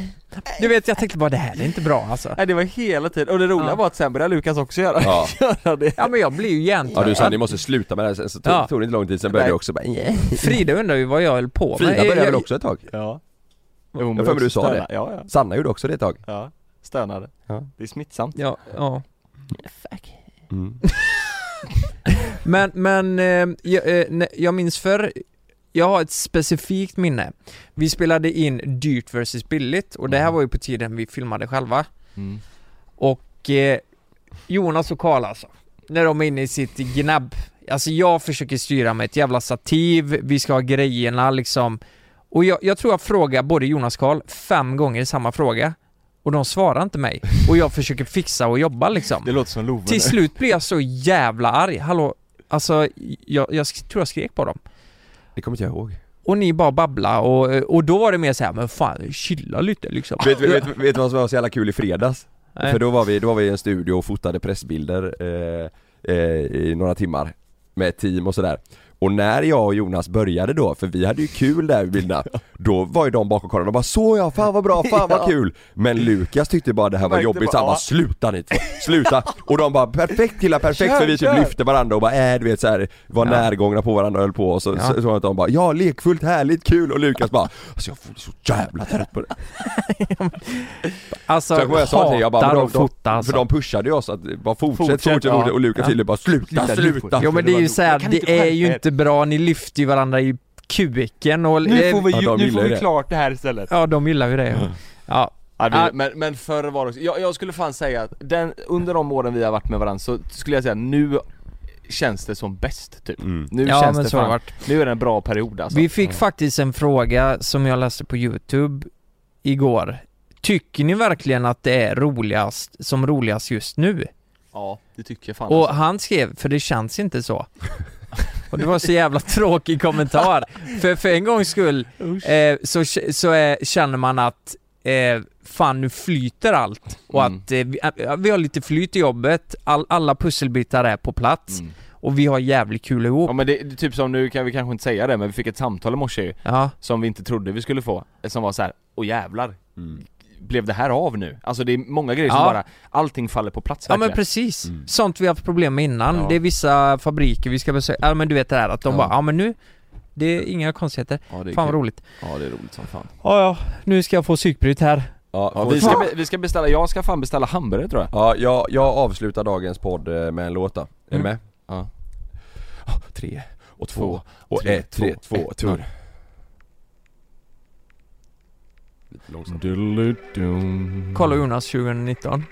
du vet jag tänkte bara det här är inte bra alltså
Nej det var hela tiden, och det roliga
Ja.
var att sen började Lukas också göra,
Ja.
göra det
Ja men jag blir ju
Ja
hjärntvättad
du sa ni måste sluta med det här, sen så tog,
Ja.
tog det inte lång tid, sen började
Nej.
jag också bara "Yeah."
Frida undrar ju vad jag höll på med
Frida
Jag-
började
jag-
väl också ett tag?
Ja
Jag har för mig du sa det.
Ja, ja,
Sanna gjorde också det ett tag
ja, stönade
Ja.
Det är smittsamt
Ja, ja
mm.
Men, men eh, jag, eh, jag minns för jag har ett specifikt minne. Vi spelade in Dyrt vs billigt och det här
Mm.
var ju på tiden vi filmade själva.
mm.
Och eh, Jonas och Karl alltså, när de är inne i sitt gnabb. Alltså jag försöker styra med ett jävla stativ, vi ska ha grejerna liksom. Och jag, jag tror jag frågar både Jonas och Karl fem gånger samma fråga. Och de svarar inte mig. Och jag försöker fixa och jobba liksom.
Det låter som Love
Till slut blir jag så jävla arg. Hallå, alltså jag, jag tror jag skrek på dem.
Det kommer inte jag ihåg
Och ni bara babbla och, och då var det mer så här, men fan chilla lite liksom.
Vet du vet, vet, vad som var så jävla kul i fredags?
Nej.
För då var, vi, då var vi i en studio och fotade pressbilder eh, eh, i några timmar Med ett team och sådär Och när jag och Jonas började då, för vi hade ju kul där i bilderna Då var ju de bakom kameran och bara 'Så ja, fan vad bra, fan vad kul' Men Lukas tyckte bara det här var jobbigt så han
bara,
'Sluta ni två, sluta' Och de bara 'Perfekt killar, perfekt'
Kör,
för vi typ lyfte varandra och bara äh, du vet såhär Var
Ja.
närgångna på varandra och höll på. Och så,
Ja.
så, så att de bara 'Ja, lekfullt, härligt, kul' och Lukas bara 'Alltså jag får så jävla trött på det'
Alltså
Så jag jag sa till jag bara, de,
fota alltså.
För de pushade ju oss att bara fortsätt,
Fortsätt,
fortsätt,
ja.
fortsätt och Lukas
Ja.
bara sluta,
Sluta!
Jo men det är ju såhär, det är ju inte bra, ni lyfter ju varandra i kuken och...
Nu får vi,
Ja,
ju,
de
nu får vi
det.
klart det här istället
Ja, de gillar ju det. Ja.
Ja, det,
Ja.
men, men förr var det också, jag, jag skulle fan säga att den, under de åren vi har varit med varandra så skulle jag säga nu känns det som bäst typ.
Mm.
Nu
Ja
känns
men
det fan,
varit.
nu är det en bra period alltså.
Vi fick faktiskt en fråga som jag läste på youtube igår. Tycker ni verkligen att det är roligast, som roligast just nu?
Ja, det tycker jag fan
Och
alltså.
han skrev, för det känns inte så. Och det var så jävla tråkig kommentar. För, för en gångs skull eh, så, så är, känner man att eh, fan nu flyter allt och
Mm.
att eh, vi, eh, vi har lite flyt i jobbet, all, alla pusselbitar är på plats
Mm.
och vi har jävligt kul ihop.
Ja men det, det är typ som nu kan vi kanske inte säga det men vi fick ett samtal i morse ju,
Ja,
som vi inte trodde vi skulle få, som var så här: åh jävlar,
Mm.
Blev det här av nu? Alltså det är många grejer som
Ja.
bara, allting faller på plats
ja men
verkligen.
precis.
Mm.
Sånt vi har haft problem med innan.
Ja.
Det är vissa fabriker vi ska besöka, ja men du vet det här att de
Ja.
bara, ja men nu, det är inga konstigheter.
Ja, det är
Fan vad
kul.
roligt.
Ja det är roligt som fan.
Ja ja, nu ska jag få psykbryt här.
Ja,
vi, ska, be- vi ska beställa, jag ska fan beställa hamburgare tror jag.
ja jag, jag avslutar dagens podd eh, med en låt då. Är ni
Mm.
med?
Ja.
Ah, Tre och två
Två,
och
tre,
ett, tre,
två,
två,
ett,
tur Långsamt.
Duludum.
Kolla Jonas 2019.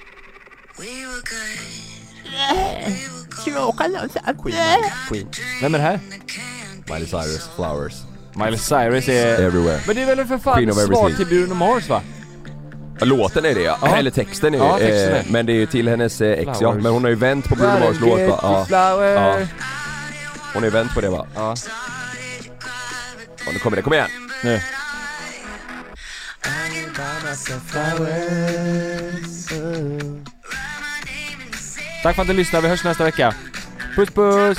Queen.
Vem är det här?
Miley Cyrus, Flowers.
Miley Cyrus är...
Everywhere.
Men det är väl för fan
Queen of
svar
everything.
till Bruno Mars va?
Låten är det ja.
Ja.
eller texten är
Ja, texten
eh,
är.
Men det är ju till hennes eh, ex ja,
Flowers.
men hon har ju vänt på Bruno Mars låt va? Ja.
Flower.
Ja. Hon har ju vänt på det va?
Ja.
Ja, nu kommer det, kom igen!
Nu. Tack för att du lyssnade, vi hörs nästa vecka. Puss puss!